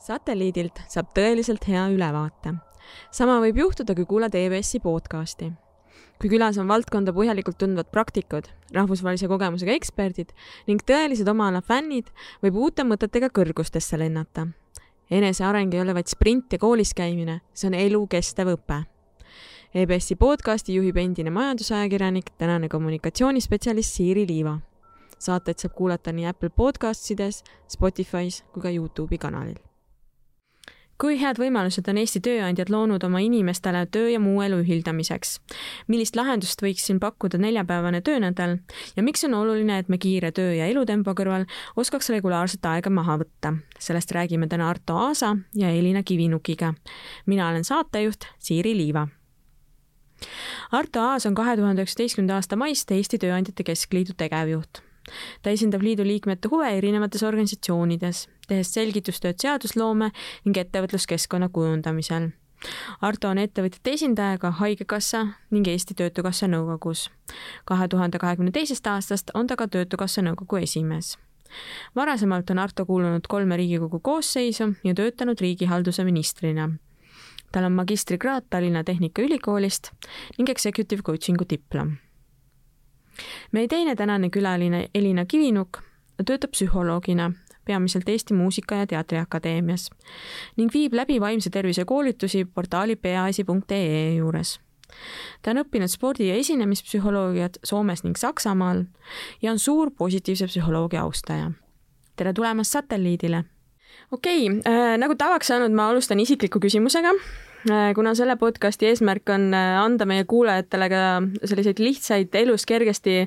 satelliidilt saab tõeliselt hea ülevaate. sama võib juhtuda, kui kuulad EBS-i podcasti. kui külas on valdkonda põhjalikult tundvad praktikud, rahvusvahelise kogemusega eksperdid ning tõelised oma ala fännid, võib uute mõtetega kõrgustesse lennata. eneseareng ei ole vaid sprint ja koolis käimine, see on elukestev õpe EBS-i podcasti juhib endine majandusajakirjanik, tänane kommunikatsioonispetsialist Siiri Liiva. saateid saab kuulata nii Apple Podcastides, Spotify's kui ka Youtube'i kanalil kui head võimalused on Eesti tööandjad loonud oma inimestele töö ja muu elu ühildamiseks? millist lahendust võiks siin pakkuda neljapäevane töönädal ja miks on oluline, et me kiire töö ja elutempo kõrval oskaks regulaarset aega maha võtta? sellest räägime täna Arto Aasa ja Elina Kivinukiga. mina olen saatejuht Siiri Liiva Arto Aas on kahe tuhande üheksateistkümnenda aasta maist Eesti Tööandjate Keskliidu tegevjuht ta esindab liidu liikmete huve erinevates organisatsioonides, tehes selgitustööd seadusloome ning ettevõtluskeskkonna kujundamisel. Arto on ettevõtjate esindaja ka Haigekassa ning Eesti Töötukassa nõukogus. kahe tuhande kahekümne teisest aastast on ta ka Töötukassa nõukogu esimees varasemalt on Arto kuulunud kolme Riigikogu koosseisu ja töötanud riigihalduse ministrina. tal on magistrikraad Tallinna Tehnikaülikoolist ning executive coaching'u diplom meie teine tänane külaline Elina Kivinuk töötab psühholoogina, peamiselt Eesti Muusika- ja Teatriakadeemias ning viib läbi vaimse tervise koolitusi portaali peaasi.ee juures. ta on õppinud spordi- ja esinemispsühholoogiat Soomes ning Saksamaal ja on suur positiivse psühholoogia austaja. tere tulemast satelliidile! okei okay, äh,, nagu tavaks saanud, ma alustan isikliku küsimusega kuna selle podcasti eesmärk on äh, anda meie kuulajatele ka selliseid lihtsaid elus kergesti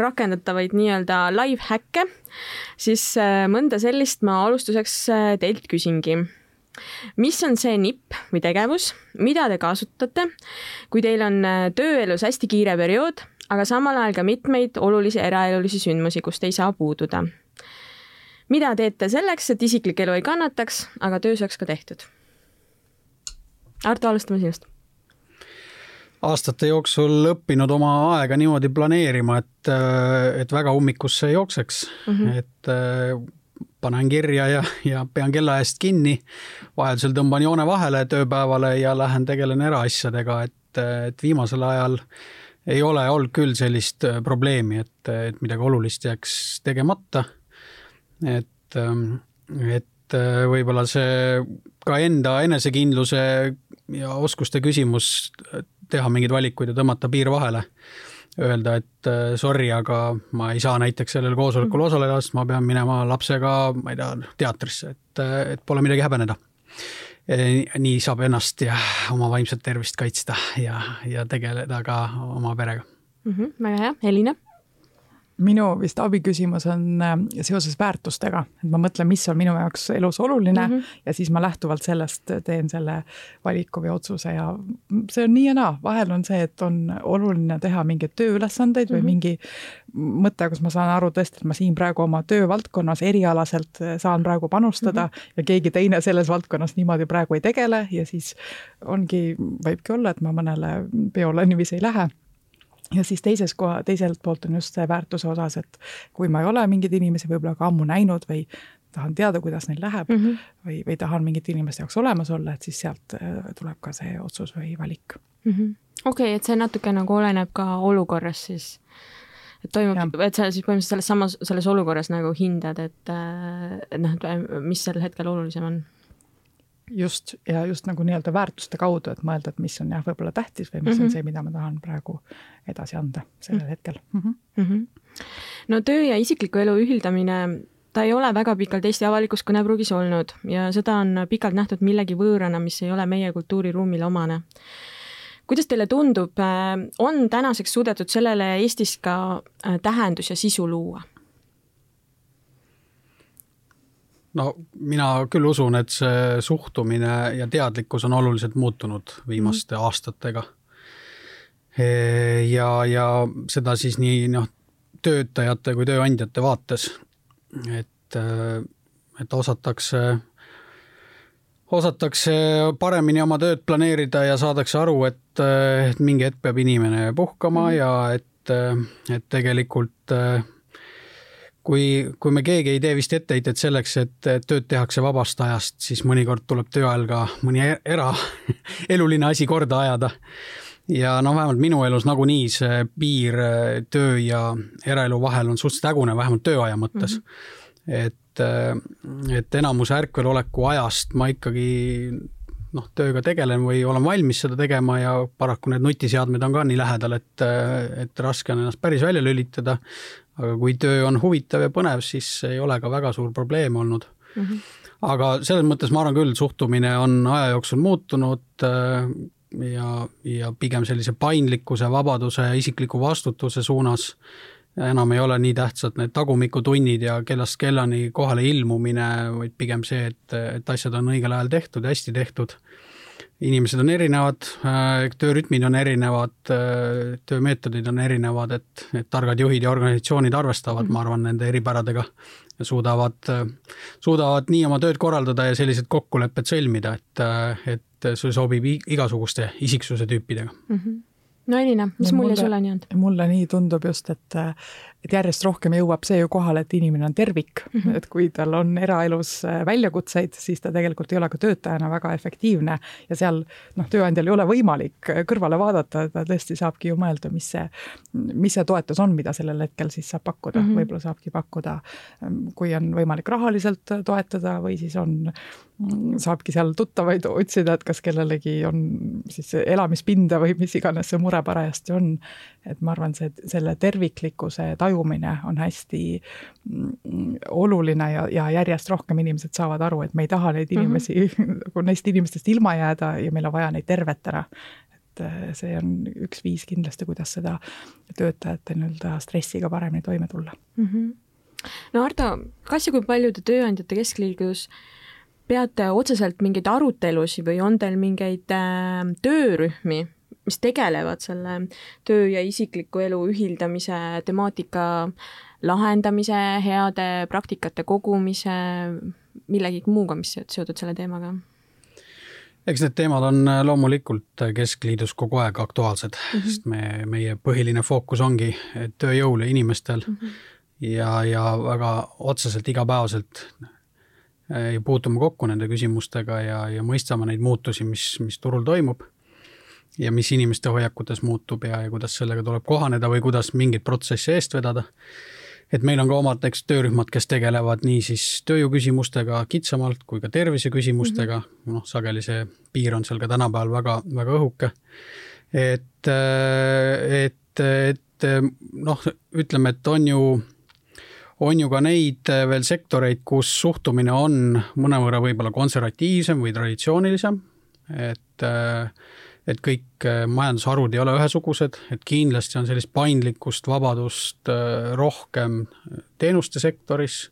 rakendatavaid nii-öelda live häkke, siis äh, mõnda sellist ma alustuseks teilt küsingi. mis on see nipp või tegevus, mida te kasutate, kui teil on tööelus hästi kiire periood, aga samal ajal ka mitmeid olulisi eraelulisi sündmusi, kust ei saa puududa? mida teete selleks, et isiklik elu ei kannataks, aga töö saaks ka tehtud? Arto, alustame sinust aastate jooksul õppinud oma aega niimoodi planeerima, et, et väga ummikusse ei jookseks mm, -hmm. et äh, panen kirja ja, ja pean kella eest kinni. vajadusel tõmban joone vahele tööpäevale ja lähen tegelen eraasjadega, et, et viimasel ajal ei ole olnud küll sellist äh, probleemi, et, et midagi olulist jääks tegemata. et, ähm, et äh, võib-olla see ka enda enesekindluse ja oskuste küsimus teha mingeid valikuid ja tõmmata piir vahele. Öelda, et äh, sorry, aga ma ei saa näiteks sellel koosolekul mhm. osaleda, sest ma pean minema lapsega, ma ei tea, teatrisse, et, äh, et pole midagi häbeneda. nii saab ennast ja oma vaimset tervist kaitsta ja, ja tegeleda ka oma perega mm. -hmm, väga hea, Elina minu vist abiküsimus on äh, seoses väärtustega, et ma mõtlen, mis on minu jaoks elus oluline mm -hmm. ja siis ma lähtuvalt sellest teen selle valiku või otsuse ja see on nii ja naa, vahel on see, et on oluline teha mingeid tööülesandeid mm -hmm. või mhm. mingi mõte, kus ma saan aru tõesti, et ma siin praegu oma töövaldkonnas erialaselt saan praegu panustada mm -hmm. ja keegi teine selles valdkonnas niimoodi praegu ei tegele ja siis ongi, võibki olla, et ma mõnele peole niiviisi ei lähe ja siis teises koha, teiselt poolt on just see väärtuse osas, et kui ma ei ole mingeid inimesi võib-olla ka ammu näinud või tahan teada, kuidas neil läheb mm -hmm. või, või tahan mingite inimeste jaoks olemas olla, et siis sealt äh, tuleb ka see otsus või valik. Mm -hmm.. okei okay,, et see natuke nagu oleneb ka olukorrast siis. Et toimub, et sa siis põhimõtteliselt selles samas, selles olukorras nagu hindad, et, äh, et noh, et mis sel hetkel olulisem on just, ja just nagu nii-öelda väärtuste kaudu, et mõelda, et mis on jah, võib-olla tähtis või mis mm -hmm. on mhm. see, mida ma tahan praegu edasi anda sellel mm -hmm. hetkel mm. -hmm. Mm -hmm. no töö ja isikliku elu ühildamine, ta ei ole väga pikalt Eesti avalikus kõnepruugis olnud ja seda on pikalt nähtud millegi võõrana, mis ei ole meie kultuuriruumile omane. kuidas teile tundub, äh, on tänaseks suudetud sellele Eestis ka äh, tähendus ja sisu luua? No mina küll usun, et see suhtumine ja teadlikkus on oluliselt muutunud viimaste mm. aastatega. Ja, ja seda siis nii noh, töötajate kui tööandjate vaates, et, et osatakse, osatakse paremini oma tööd planeerida ja saadakse aru, et, et mingi hetk peab inimene puhkama mm. ja et, et tegelikult kui, kui me keegi ei tee vist etteheitet selleks, et tööd tehakse vabast ajast, siis mõnikord tuleb töö ajal ka mõni e-, era, eluline asi korda ajada. ja noh, vähemalt minu elus nagunii see piir töö ja eraelu vahel on suhteliselt hägune, vähemalt tööaja mõttes mm. -hmm. et, et enamuse ärkveloleku ajast ma ikkagi noh, tööga tegelen või olen valmis seda tegema ja paraku need nutiseadmed on ka nii lähedal, et, et raske on ennast päris välja lülitada aga kui töö on huvitav ja põnev, siis ei ole ka väga suur probleem olnud mm. -hmm. aga selles mõttes ma arvan küll, suhtumine on aja jooksul muutunud äh, ja, ja pigem sellise paindlikkuse, vabaduse ja isikliku vastutuse suunas enam ei ole nii tähtsad need tagumikutunnid ja kellast kellani kohale ilmumine, vaid pigem see, et, et asjad on õigel ajal tehtud ja hästi tehtud inimesed on erinevad, äh, töörütmid on erinevad, äh, töömeetodid on erinevad, et, et targad juhid ja organisatsioonid arvestavad mm, -hmm. ma arvan, nende eripäradega ja suudavad, äh, suudavad nii oma tööd korraldada ja sellised kokkulepped sõlmida, et, et see sobib igasuguste isiksuse tüüpidega mm. -hmm no Elina, mis mulje mulle, sulle on? mulle nii tundub just, et, et järjest rohkem jõuab see ju kohale, et inimene on tervik mm, -hmm. et kui tal on eraelus äh, väljakutseid, siis ta tegelikult ei ole ka töötajana väga efektiivne ja seal noh, tööandjal ei ole võimalik äh, kõrvale vaadata, ta tõesti saabki ju mõelda, mis see, mis see toetus on, mida sellel hetkel siis saab pakkuda mm, -hmm. võib-olla saabki pakkuda, ähm, kui on võimalik rahaliselt toetada või siis on saabki seal tuttavaid otsida, et kas kellelegi on siis elamispinda või mis iganes see mure parajasti on. Et ma arvan, see, selle terviklikkuse tajumine on hästi mm, oluline ja, ja järjest rohkem inimesed saavad aru, et me ei taha neid mhm. inimesi mm, -hmm. nagu neist inimestest ilma jääda ja meil on vaja neid tervetena et äh, see on üks viis kindlasti, kuidas seda töötajate nii-öelda stressiga paremini toime tulla mm. -hmm. no Ardo, kas ja kui palju te Tööandjate Keskliidus peate otseselt mingeid arutelusid või on teil mingeid äh, töörühmi, mis tegelevad selle töö ja isikliku elu ühildamise temaatika lahendamise, heade praktikate kogumise, millegi muuga, mis seotud selle teemaga? eks need teemad on äh, loomulikult Keskliidus kogu aeg aktuaalsed mm, -hmm. sest me, meie põhiline fookus ongi tööjõul ja inimestel mm -hmm. ja, ja väga otseselt igapäevaselt puutume kokku nende küsimustega ja, ja mõistame neid muutusi, mis, mis turul toimub ja mis inimeste hoiakutes muutub ja, ja kuidas sellega tuleb kohaneda või kuidas mingeid protsesse eest vedada. et meil on ka omad näiteks töörühmad, kes tegelevad nii siis tööjõuküsimustega kitsamalt kui ka terviseküsimustega mm, -hmm. noh, sageli see piir on seal ka tänapäeval väga, väga õhuke. et, et, et noh, ütleme, et on ju on ju ka neid veel sektoreid, kus suhtumine on mõnevõrra võib-olla konservatiivsem või traditsioonilisem, et äh, et kõik äh, majandusharud ei ole ühesugused, et kindlasti on sellist paindlikkust, vabadust rohkem teenuste sektoris,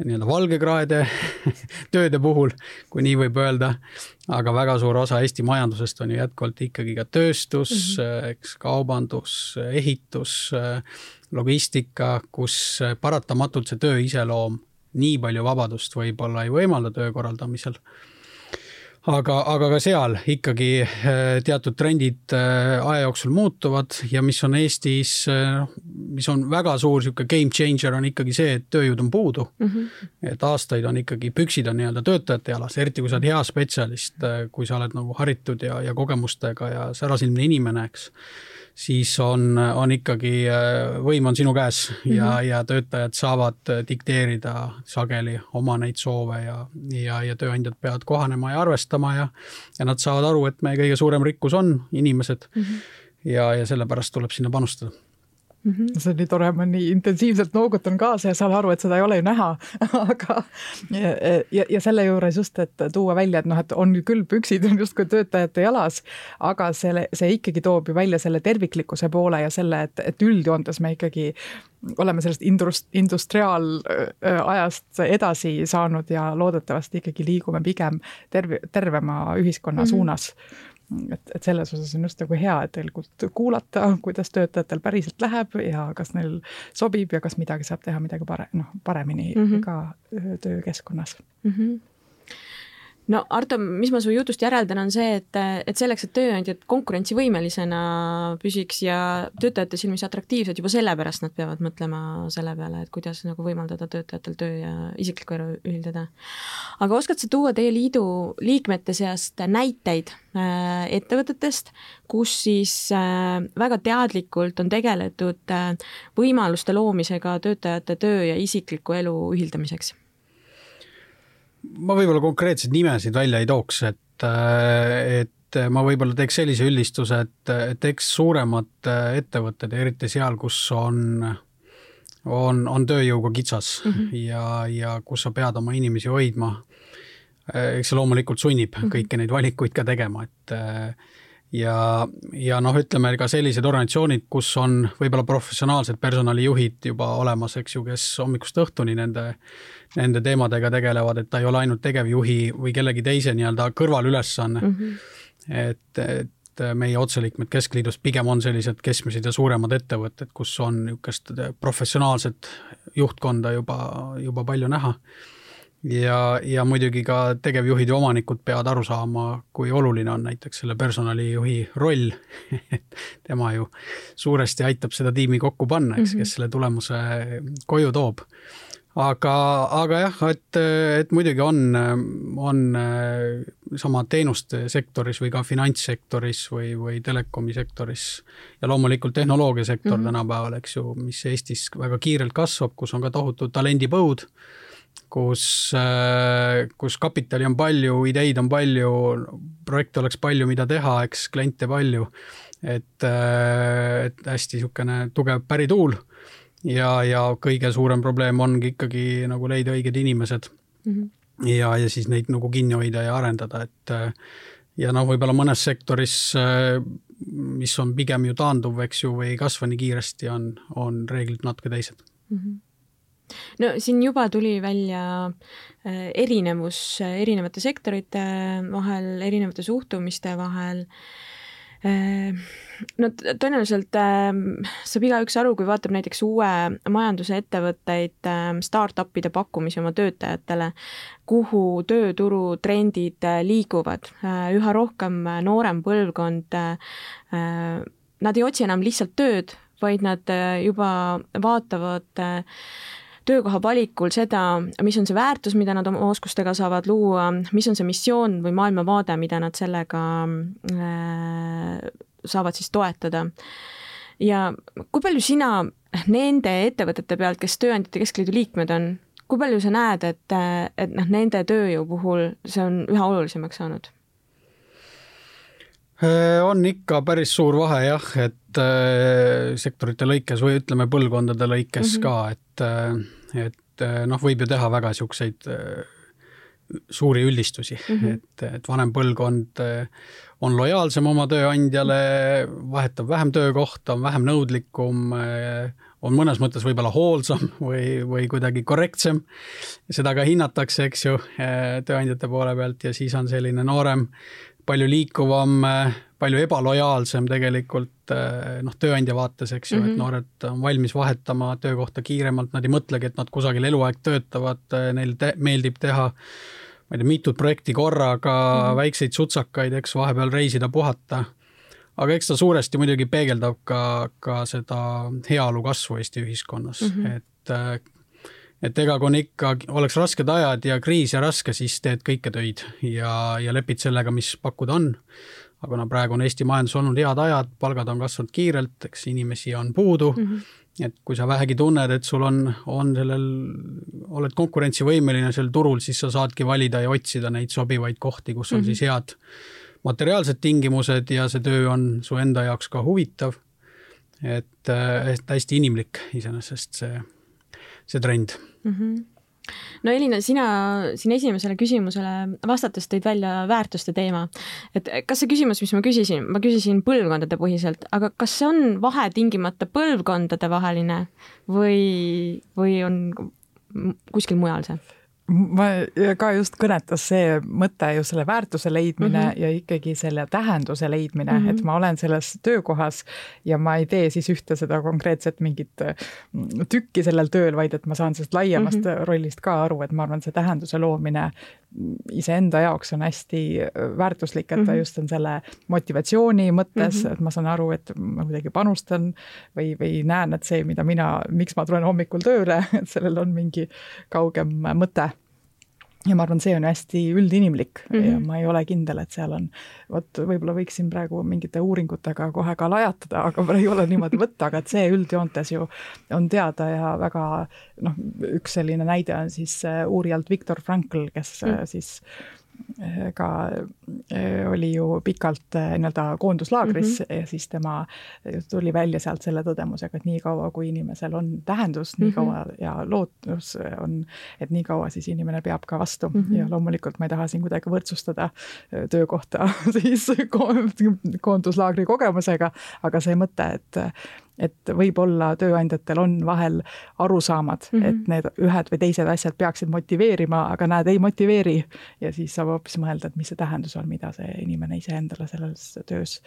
nii-öelda valgekraede tööde puhul, kui nii võib öelda, aga väga suur osa Eesti majandusest on ju jätkuvalt ikkagi ka tööstus mm, -hmm. eks kaubandus, ehitus logistika, kus paratamatult see töö iseloom nii palju vabadust võib-olla ei võimalda töö korraldamisel. Aga, aga ka seal ikkagi äh, teatud trendid äh, aja jooksul muutuvad ja mis on Eestis, äh, noh, mis on väga suur niisugune game changer, on ikkagi see, et tööjõud on puudu mm. -hmm. et aastaid on ikkagi, püksid on nii-öelda töötajate jalas, eriti kui sa oled hea spetsialist, kui sa oled nagu haritud ja, ja kogemustega ja särasilmne inimene, eks siis on, on ikkagi, äh, võim on sinu käes mm -hmm. ja, ja töötajad saavad äh, dikteerida sageli oma neid soove ja, ja, ja tööandjad peavad kohanema ja arvestama ja, ja nad saavad aru, et meie kõige suurem rikkus on inimesed mm. -hmm. ja, ja sellepärast tuleb sinna panustada Mm -hmm. see on nii tore, ma nii intensiivselt noogutan kaasa ja saan aru, et seda ei ole ju näha aga ja, ja, ja selle juures just, et tuua välja, et noh, et on küll püksid on justkui töötajate jalas, aga selle, see ikkagi toob ju välja selle terviklikkuse poole ja selle, et, et üldjoontes me ikkagi oleme sellest indust-, industriaalajast edasi saanud ja loodetavasti ikkagi liigume pigem terve, tervema ühiskonna mm -hmm. suunas et, et selles osas on just nagu hea, et tegelikult kuulata, kuidas töötajatel päriselt läheb ja kas neil sobib ja kas midagi saab teha midagi pare-, noh, paremini mm -hmm. ka töökeskkonnas mm. -hmm no Arto, mis ma su jutust järeldan, on see, et, et selleks, et tööandjad konkurentsivõimelisena püsiks ja töötajate silmis atraktiivsed, juba sellepärast nad peavad mõtlema selle peale, et kuidas nagu võimaldada töötajatel töö ja isiklikku elu ühildada. aga oskad sa tuua teie liidu liikmete seast näiteid äh, ettevõtetest, kus siis äh, väga teadlikult on tegeletud äh, võimaluste loomisega töötajate töö ja isikliku elu ühildamiseks? Ma võib-olla konkreetseid nimesid välja ei tooks, et, et ma võib-olla teeks sellise üldistuse, et, et eks suuremad ettevõtted, eriti seal, kus on, on, on tööjõuga kitsas mm -hmm. ja, ja kus sa pead oma inimesi hoidma, eks see loomulikult sunnib mm -hmm. kõiki neid valikuid ka tegema, et ja, ja noh, ütleme ka sellised organisatsioonid, kus on võib-olla professionaalsed personalijuhid juba olemas, eks ju, kes hommikust õhtuni nende nende teemadega tegelevad, et ta ei ole ainult tegevjuhi või kellegi teise nii-öelda kõrvalülesanne mm. -hmm. et, et meie otseliikmed Keskliidus pigem on sellised keskmised ja suuremad ettevõtted, kus on niisugust professionaalset juhtkonda juba, juba palju näha ja, ja muidugi ka tegevjuhid ja omanikud peavad aru saama, kui oluline on näiteks selle personalijuhi roll tema ju suuresti aitab seda tiimi kokku panna, eks mm, -hmm. kes selle tulemuse koju toob aga, aga jah, et, et muidugi on, on sama teenuste sektoris või ka finantssektoris või, või telekomi sektoris ja loomulikult tehnoloogiasektor mm -hmm. tänapäeval, eks ju, mis Eestis väga kiirelt kasvab, kus on ka tohutu talendipõud, kus, kus kapitali on palju, ideid on palju, projekte oleks palju, mida teha, eks kliente palju, et, et hästi niisugune tugev pärituul ja, ja kõige suurem probleem ongi ikkagi nagu leida õiged inimesed mm. -hmm. ja, ja siis neid nagu kinni hoida ja arendada, et ja noh, võib-olla mõnes sektoris, mis on pigem ju taanduv, eks ju, või ei kasva nii kiiresti, on, on reeglid natuke teised mm. -hmm no siin juba tuli välja erinevus erinevate sektorite vahel, erinevate suhtumiste vahel Äh, no tõenäoliselt äh, saab igaüks aru, kui vaatab näiteks uue majanduse ettevõtteid äh,, startup'ide pakkumisi oma töötajatele, kuhu tööturu trendid äh, liiguvad. Üha rohkem äh, noorem põlvkond nad ei otsi enam lihtsalt tööd, vaid nad äh, juba vaatavad töökoha valikul seda, mis on see väärtus, mida nad oma oskustega saavad luua, mis on see missioon või maailmavaade, mida nad sellega äh, saavad siis toetada. ja kui palju sina nende ettevõtete pealt, kes Tööandjate Keskliidu liikmed on, kui palju sa näed, et, et noh, nende tööjõu puhul see on üha olulisemaks saanud? Äh, on ikka päris suur vahe jah, et äh, sektorite lõikes või ütleme, põlvkondade lõikes mm -hmm. ka, et, et noh, võib ju teha väga niisuguseid suuri üldistusi mm, -hmm. et, et vanem põlvkond on lojaalsem oma tööandjale, vahetab vähem töökohta, on vähem nõudlikum, on mõnes mõttes võib-olla hoolsam või, või kuidagi korrektsem. seda ka hinnatakse, eks ju, tööandjate poole pealt ja siis on selline noorem palju liikuvam, palju ebalojaalsem tegelikult noh, tööandja vaates, eks ju mm, -hmm. et mhm. noored on valmis vahetama töökohta kiiremalt, nad ei mõtlegi, et nad kusagil eluaeg töötavad, neil te meeldib teha ma ei tea, mitut projekti korraga mm, -hmm. väikseid sutsakaid, eks, vahepeal reisida, puhata. aga eks ta suuresti muidugi peegeldab ka, ka seda heaolu kasvu Eesti ühiskonnas mm, -hmm. et et ega kui on ikka, oleks rasked ajad ja kriis ja raske, siis teed kõike töid ja, ja lepid sellega, mis pakkuda on. aga kuna praegu on Eesti majandus olnud head ajad, palgad on kasvanud kiirelt, eks inimesi on puudu mm, -hmm. et kui sa vähegi tunned, et sul on, on sellel, oled konkurentsivõimeline sel turul, siis sa saadki valida ja otsida neid sobivaid kohti, kus on mm -hmm. siis head materiaalsed tingimused ja see töö on su enda jaoks ka huvitav. et, et hästi inimlik iseenesest see, see trend mm. -hmm no Elina, sina siin esimesele küsimusele vastates tõid välja väärtuste teema. et kas see küsimus, mis ma küsisin, ma küsisin põlvkondade põhiselt, aga kas see on vahe tingimata põlvkondade vaheline või, või on kuskil mujal see? Ma ka just kõnetas see mõte ju selle väärtuse leidmine mm -hmm. ja ikkagi selle tähenduse leidmine mm, -hmm. et ma olen selles töökohas ja ma ei tee siis ühte seda konkreetset mingit mm, tükki sellel tööl, vaid et ma saan sellest laiemast mm -hmm. rollist ka aru, et ma arvan, see tähenduse loomine iseenda jaoks on hästi väärtuslik, et ta mhm. just on selle motivatsiooni mõttes mm, -hmm. et ma saan aru, et ma kuidagi panustan või, või näen, et see, mida mina, miks ma tulen hommikul tööle, et sellel on mingi kaugem mõte ja ma arvan, see on hästi üldinimlik mm -hmm. ja ma ei ole kindel, et seal on, vot võib-olla võiksin praegu mingite uuringutega kohe ka lajatada, aga mul ei ole niimoodi võtta, aga et see üldjoontes ju on teada ja väga noh, üks selline näide on siis äh, uurijalt Viktor Frankl, kes mm -hmm. siis ka eh, oli ju pikalt eh, nii-öelda koonduslaagris mm -hmm. ja siis tema tuli välja sealt selle tõdemusega, et niikaua, kui inimesel on tähendus mm, -hmm. nii kaua ja lootus on, et nii kaua siis inimene peab ka vastu mm -hmm. ja loomulikult ma ei taha siin kuidagi võrdsustada eh, töökohta siis koonduslaagri kogemusega, aga see mõte, et et võib-olla tööandjatel on vahel arusaamad mm, -hmm. et need ühed või teised asjad peaksid motiveerima, aga nad ei motiveeri. ja siis saab hoopis mõelda, et mis see tähendus on, mida see inimene iseendale selles töös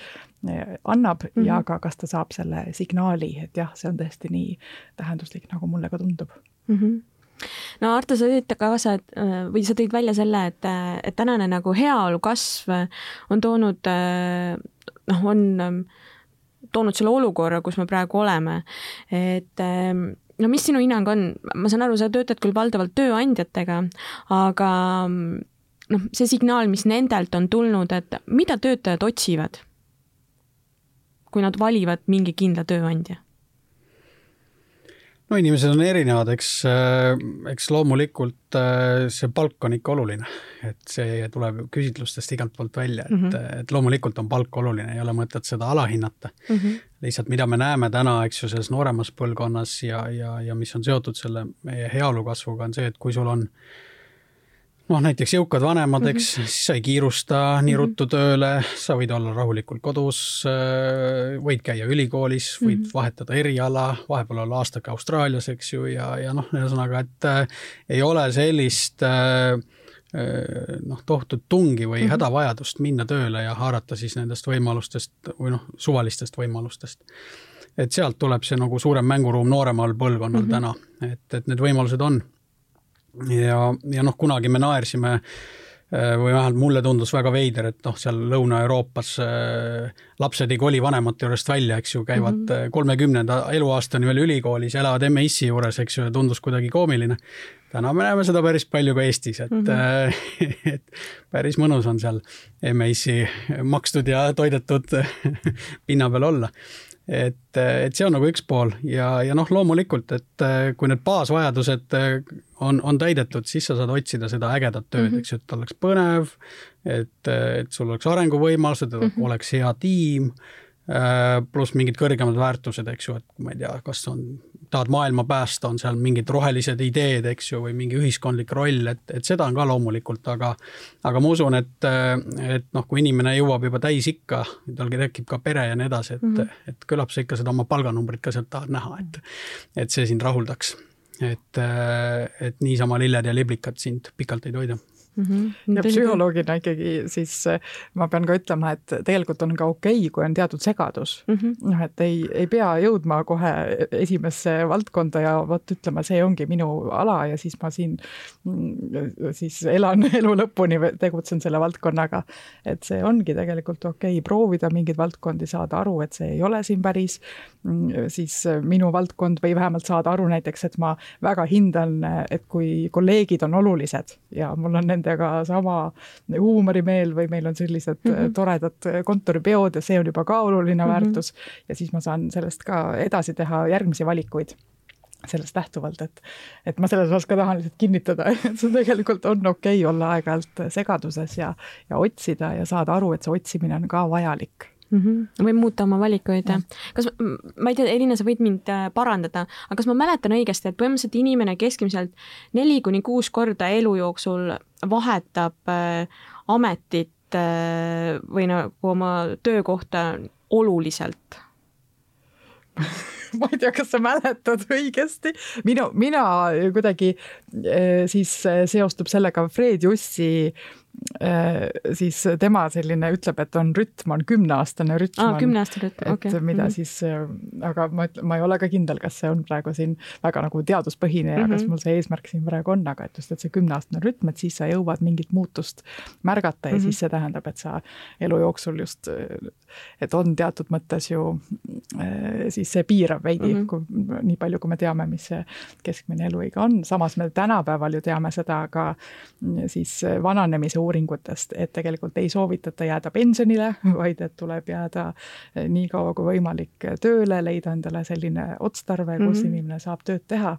eh, annab mm -hmm. ja ka kas ta saab selle signaali, et jah, see on tõesti nii tähenduslik, nagu mulle ka tundub mm. -hmm no Arto, sa tõid kaasa, et või sa tõid välja selle, et, et tänane nagu heaolu kasv on toonud noh, on toonud selle olukorra, kus me praegu oleme. et ehm, no mis sinu hinnang on, ma saan aru, sa töötad küll valdavalt tööandjatega, aga noh, see signaal, mis nendelt on tulnud, et mida töötajad otsivad, kui nad valivad mingi kindla tööandja? No inimesed on erinevad, eks, äh, eks loomulikult äh, see palk on ikka oluline, et see tuleb küsitlustest igalt poolt välja, et mm, -hmm. et loomulikult on palk oluline, ei ole mõtet seda alahinnata mm. -hmm. lihtsalt, mida me näeme täna, eks ju, selles nooremas põlvkonnas ja, ja, ja mis on seotud selle meie heaolu kasvuga, on see, et kui sul on äh, noh, näiteks jõukad vanemad, eks mm, -hmm. siis sa ei kiirusta nii mhm. ruttu tööle, sa võid olla rahulikult kodus, äh, võid käia ülikoolis, võid mm -hmm. vahetada eriala, vahepeal olla aastake Austraalias, eks ju, ja, ja noh, ühesõnaga, et äh, ei ole sellist äh, äh noh, tohutut tungi või mm -hmm. hädavajadust minna tööle ja haarata siis nendest võimalustest või noh, suvalistest võimalustest. et sealt tuleb see nagu suurem mänguruum nooremal põlvkonnal mm -hmm. täna, et, et need võimalused on ja, ja noh, kunagi me naersime äh, või vähemalt mulle tundus väga veider, et noh, seal Lõuna-Euroopas äh, lapsed ei koli vanemate juurest välja, eks ju, käivad mhm. äh, kolmekümnenda mm -hmm. eluaastani veel ülikoolis, elavad emme-issi juures, eks ju, ja tundus kuidagi koomiline. täna me näeme seda päris palju ka Eestis, et mm, -hmm. et päris mõnus on seal emme-issi makstud ja toidetud pinna peal olla et, et see on nagu üks pool ja, ja noh, loomulikult, et äh, kui need baasvajadused äh, on, on täidetud, siis sa saad otsida seda ägedat tööd mm, -hmm. eks ju, et oleks põnev, et, et sul oleks arenguvõimalused, et mm -hmm. oleks hea tiim Äh, pluss mingid kõrgemad väärtused, eks ju, et ma ei tea, kas on, tahad maailma päästa, on seal mingid rohelised ideed, eks ju, või mingi ühiskondlik roll, et, et seda on ka loomulikult, aga aga ma usun, et, et noh, kui inimene jõuab juba täisikka, tal tekib ka pere ja nii edasi, et mm, -hmm. et küllap sa ikka seda oma palganumbrit ka sealt tahad näha, et et see sind rahuldaks. et, et niisama lilled ja liblikad sind pikalt ei toida mm. -hmm. ja psühholoogina ikkagi siis eh, ma pean ka ütlema, et tegelikult on ka okei okay,, kui on teatud segadus. -hmm. noh, et ei, ei pea jõudma kohe esimesse valdkonda ja vot ütlema, see ongi minu ala ja siis ma siin mm, siis elan elu lõpuni, tegutsen selle valdkonnaga. et see ongi tegelikult okei okay, proovida mingeid valdkondi, saada aru, et see ei ole siin päris mm, siis minu valdkond või vähemalt saada aru näiteks, et ma väga hindan, et kui kolleegid on olulised ja mul on nende nendega sama huumorimeel või meil on sellised mm -hmm. toredad kontoripeod ja see on juba ka oluline mm -hmm. väärtus. ja siis ma saan sellest ka edasi teha järgmisi valikuid sellest lähtuvalt, et, et ma selles osas ka tahan lihtsalt kinnitada, et see tegelikult on okei okay olla aeg-ajalt segaduses ja, ja otsida ja saada aru, et see otsimine on ka vajalik mm. -hmm. või muuta oma valikuid. kas, ma ei tea, Elina, sa võid mind äh, parandada, aga kas ma mäletan õigesti, et põhimõtteliselt inimene keskmiselt neli kuni kuus korda elu jooksul vahetab äh, ametit äh, või nagu oma töökohta oluliselt ma ei tea, kas sa mäletad õigesti, minu, mina kuidagi siis seostub sellega Fred Jussi Äh, siis tema selline ütleb, et on rütm, on kümneaastane rütm. aa, kümneaastane rütm, okei okay.. mida mm -hmm. siis, äh, aga ma ütlen, ma ei ole ka kindel, kas see on praegu siin väga nagu teaduspõhine ja mm -hmm. kas mul see eesmärk siin praegu on, aga et just, et see kümneaastane rütm, et siis sa jõuad mingit muutust märgata ja mm -hmm. siis see tähendab, et sa elu jooksul just, et on teatud mõttes ju siis see piirab veidi mm, -hmm. kui nii palju, kui me teame, mis see keskmine eluiga on, samas me tänapäeval ju teame seda ka siis vananemise uuringutest, et tegelikult ei soovitata jääda pensionile, vaid et tuleb jääda eh, nii kaua kui võimalik tööle, leida endale selline otstarve, kus mm -hmm. inimene saab tööd teha,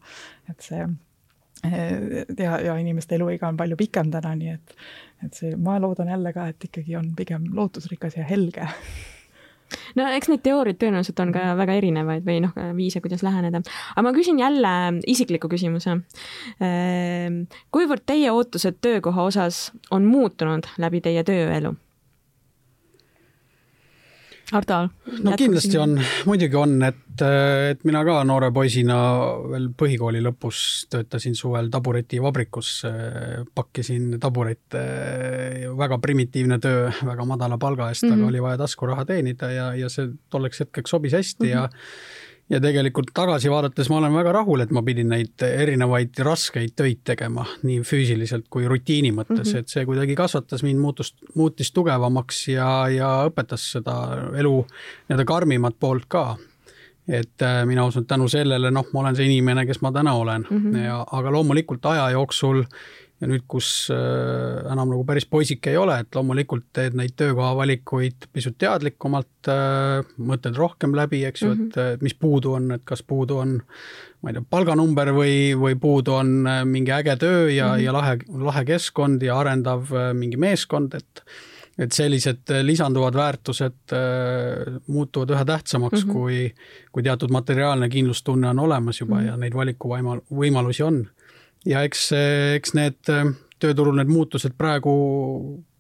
et see eh, ja, ja inimeste eluiga on palju pikem täna, nii et, et see, ma loodan jälle ka, et ikkagi on pigem lootusrikas ja helge no eks neid teooriaid tõenäoliselt on ka mhm. väga erinevaid või noh, viise, kuidas läheneda. aga ma küsin jälle isikliku küsimuse. Ehm, kuivõrd teie ootused töökoha osas on muutunud läbi teie tööelu? Ardo. no kindlasti on, muidugi on, et, et mina ka noore poisina veel põhikooli lõpus töötasin suvel taburetivabrikus, pakkisin taburette, väga primitiivne töö väga madala palga eest mm, -hmm. aga mhm. oli vaja taskuraha teenida ja, ja see tolleks hetkeks sobis hästi mm -hmm. ja ja tegelikult tagasi vaadates ma olen väga rahul, et ma pidin neid erinevaid raskeid töid tegema nii füüsiliselt kui rutiini mõttes mm, -hmm. et see kuidagi kasvatas mind, muutus, muutis tugevamaks ja, ja õpetas seda elu nii-öelda karmimat poolt ka. et äh, mina usun, et tänu sellele, noh, ma olen see inimene, kes ma täna olen mm -hmm. ja, aga loomulikult aja jooksul äh, ja nüüd, kus äh, enam nagu päris poisike ei ole, et loomulikult teed neid töökohavalikuid pisut teadlikumalt, äh, mõtled rohkem läbi, eks ju mm, -hmm. et mhm. mis puudu on, et kas puudu on, ma ei tea, palganumber või, või puudu on äh, mingi äge töö ja mm, -hmm. ja lahe, lahe keskkond ja arendav mingi meeskond, et et sellised lisanduvad väärtused äh, muutuvad üha tähtsamaks mm, -hmm. kui, kui teatud materiaalne kindlustunne on olemas juba mm -hmm. ja neid valikuvõimalusi on ja eks, eks need äh, tööturul need muutused praegu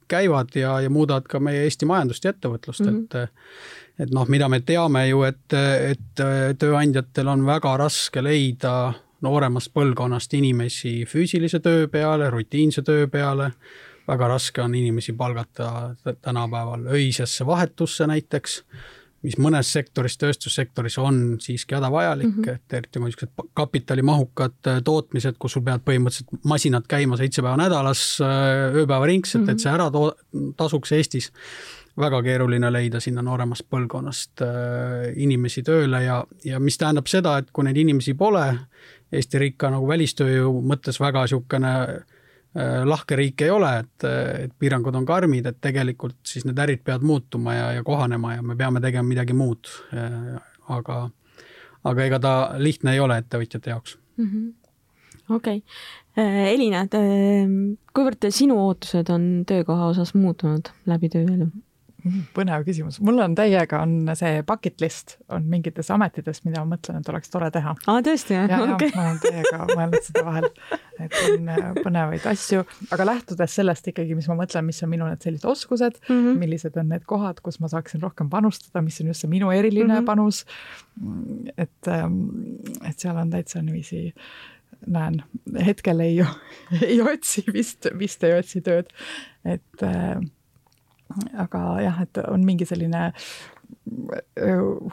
käivad ja, ja muudavad ka meie Eesti majandust ja ettevõtlust mm, -hmm. et et noh, mida me teame ju, et, et tööandjatel on väga raske leida nooremast põlvkonnast inimesi füüsilise töö peale, rutiinse töö peale, väga raske on inimesi palgata tänapäeval öisesse vahetusse näiteks mis mõnes sektoris, tööstussektoris on siiski hädavajalik mm, -hmm. et eriti niisugused kapitalimahukad äh, tootmised, kus sul peavad põhimõtteliselt masinad käima seitse päeva nädalas, äh, ööpäevaringselt mm, -hmm. et see ära to-, tasuks Eestis. väga keeruline leida sinna nooremast põlvkonnast äh, inimesi tööle ja, ja mis tähendab seda, et kui neid inimesi pole, Eesti riik ka nagu välistööjõu mõttes väga niisugune lahke riik ei ole, et, et piirangud on karmid, et tegelikult siis need ärid peavad muutuma ja, ja kohanema ja me peame tegema midagi muud. Äh, aga, aga ega ta lihtne ei ole ettevõtjate jaoks mm -hmm.. okei okay., äh, Elina, et kuivõrd sinu ootused on töökoha osas muutunud läbi tööelu? põnev küsimus, mul on täiega, on see bucket list on mingites ametites, mida ma mõtlen, et oleks tore teha. aa, tõesti jah? ja, okay. ja ma olen täiega mõelnud seda vahel, et on äh, põnevaid asju, aga lähtudes sellest ikkagi, mis ma mõtlen, mis on minu need sellised oskused mm, -hmm. millised on need kohad, kus ma saaksin rohkem panustada, mis on just see minu eriline mm -hmm. panus. et, ähm, et seal on täitsa niiviisi näen, hetkel ei, ei otsi vist, vist ei otsi tööd, et äh, aga jah, et on mingi selline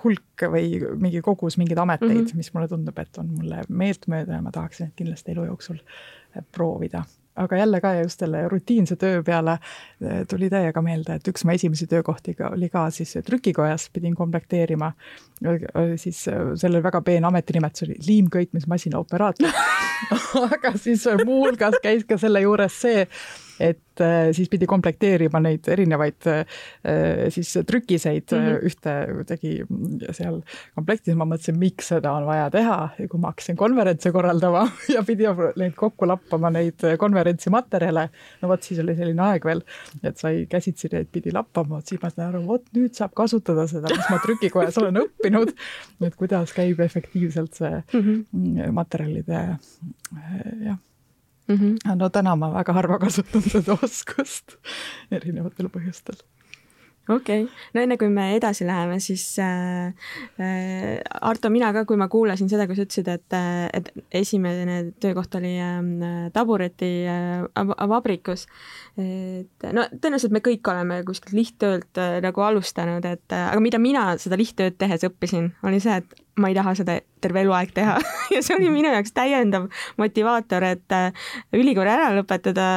hulk või mingi kogus mingeid ameteid mm, -hmm. mis mulle tundub, et on mulle meeltmööda ja ma tahaksin neid kindlasti elu jooksul proovida. aga jälle ka just selle rutiinse töö peale tuli täiega meelde, et üks mu esimesi töökohti oli ka siis trükikojas, pidin komplekteerima, siis sellel väga peen ametinimetus oli liimköitmismasina operaator aga siis muuhulgas käis ka selle juures see, et äh, siis pidi komplekteerima neid erinevaid äh, siis trükiseid mm -hmm. ühte tegi seal komplektis, ma mõtlesin, miks seda on vaja teha ja kui ma hakkasin konverentse korraldama ja pidi neid kokku lappama, neid konverentsi materjale, no vot siis oli selline aeg veel, et sai käsitsi neid pidi lappama, siis ma sain aru, vot nüüd saab kasutada seda, mis ma trükikojas olen õppinud, et kuidas käib efektiivselt see mm -hmm. materjalide jah mm. -hmm. no täna ma väga harva kasutan seda oskust erinevatel põhjustel okei okay., no enne kui me edasi läheme, siis äh, äh, Arto, mina ka, kui ma kuulasin seda, kui sa ütlesid, et, äh, et esimene töökoht oli äh, tabureti äh, vabrikus, et no tõenäoliselt me kõik oleme kuskilt lihttöölt äh, nagu alustanud, et äh, aga mida mina seda lihttööd tehes õppisin, oli see, et ma ei taha seda terve eluaeg teha ja see oli minu jaoks täiendav motivaator, et äh, ülikooli ära lõpetada,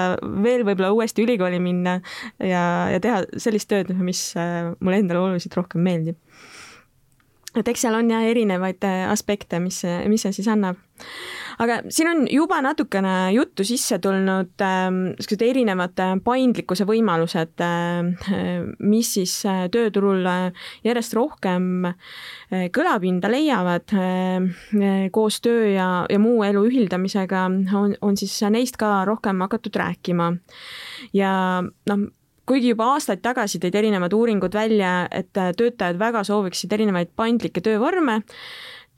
veel võib-olla uuesti ülikooli minna ja, ja teha sellist tööd, mis mulle endale oluliselt rohkem meeldib. Et eks seal on jah erinevaid äh, aspekte, mis, mis see siis annab aga siin on juba natukene juttu sisse tulnud niisugused äh, erinevad äh, paindlikkuse võimalused äh,, mis siis äh, tööturul äh, järjest rohkem äh, kõlapinda leiavad äh, koos töö ja, ja muu elu ühildamisega, on, on siis neist ka rohkem hakatud rääkima. ja noh, kuigi juba aastaid tagasi tõid erinevad uuringud välja, et töötajad väga sooviksid erinevaid paindlikke töövorme,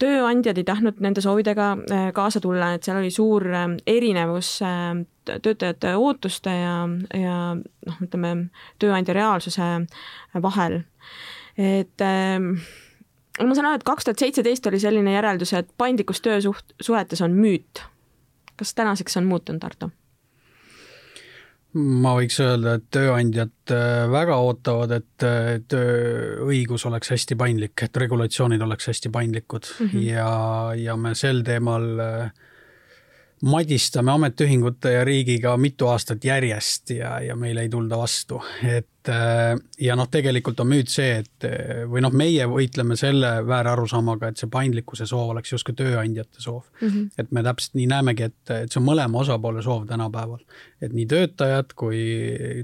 tööandjad ei tahtnud nende soovidega äh, kaasa tulla, et seal oli suur äh, erinevus äh, töötajate ootuste ja, ja noh, ütleme tööandja reaalsuse vahel. et ma saan aru, et kaks tuhat seitseteist oli selline järeldus, et paindlikkus töösuht-, suhetes on müüt. kas tänaseks on muutunud, Arto? Ma võiks öelda, et tööandjad äh, väga ootavad, et äh, tööõigus oleks hästi paindlik, et regulatsioonid oleks hästi paindlikud mm -hmm. ja, ja me sel teemal äh, madistame ametiühingute ja riigiga mitu aastat järjest ja, ja meile ei tulda vastu, et ja noh, tegelikult on müüt see, et või noh, meie võitleme selle väärarusaamaga, et see paindlikkuse soov oleks justkui tööandjate soov mm. -hmm. et me täpselt nii näemegi, et, et see on mõlema osapoole soov tänapäeval. et nii töötajad kui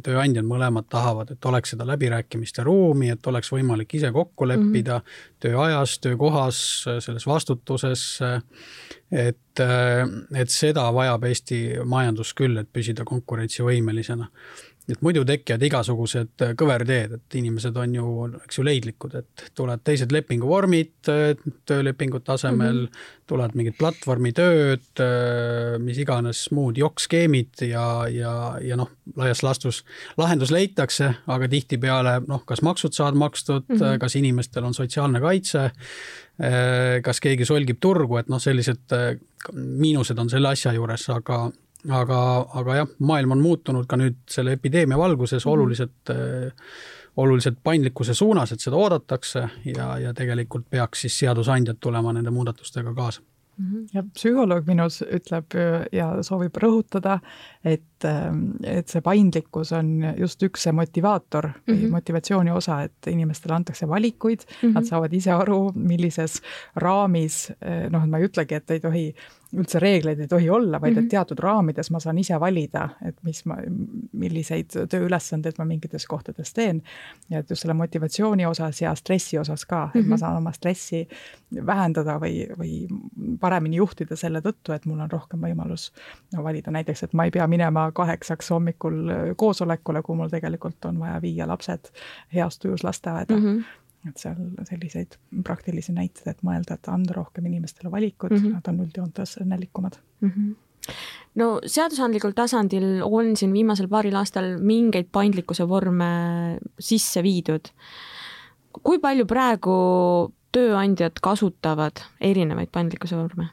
tööandjad mõlemad tahavad, et oleks seda läbirääkimiste ruumi, et oleks võimalik ise kokku leppida mm -hmm. tööajas, töökohas, selles vastutuses et, äh, et seda vajab Eesti majandus küll, et püsida konkurentsivõimelisena. Et muidu tekivad igasugused kõverteed, et inimesed on ju, eks ju, leidlikud, et tulevad teised lepinguvormid töölepingute asemel mm, -hmm. tulevad mingid platvormitööd, äh, mis iganes muud jokk-skeemid ja, ja, ja noh, laias laastus lahendus leitakse, aga tihtipeale noh, kas maksud saavad makstud mm, -hmm. kas inimestel on sotsiaalne kaitse Äh, kas keegi solgib turgu, et noh, sellised äh, miinused on selle asja juures, aga, aga, aga jah, maailm on muutunud ka nüüd selle epideemia valguses mhm. oluliselt mm, oluliselt paindlikkuse suunas, et seda oodatakse ja, ja tegelikult peaks siis seadusandjad tulema nende muudatustega kaasa Mhm. ja psühholoog minus ütleb ja soovib rõhutada, et, ähm, et see paindlikkus on just üks see motivaator mm -hmm. või mhm. motivatsiooni osa, et inimestele antakse valikuid mm, -hmm. nad saavad ise aru, millises raamis, noh, et ma ei ütlegi, et ei tohi üldse reegleid ei tohi olla, vaid et mhm. teatud raamides ma saan ise valida, et mis ma, milliseid tööülesandeid ma mingites kohtades teen. ja et just selle motivatsiooni osas ja stressi osas ka, et ma saan oma stressi vähendada või, või paremini juhtida selle tõttu, et mul on rohkem võimalus valida näiteks, et ma ei pea minema kaheksaks hommikul koosolekule, kui mul tegelikult on vaja viia lapsed heas tujus lasteaeda mm. -hmm et seal selliseid praktilisi näiteid, et mõelda, et anda rohkem inimestele valikud mm, -hmm. nad on üldjoontes õnnelikumad mm. -hmm no seadusandlikul tasandil on siin viimasel paaril aastal mingeid paindlikkuse vorme sisse viidud. kui palju praegu tööandjad kasutavad erinevaid paindlikkuse vorme?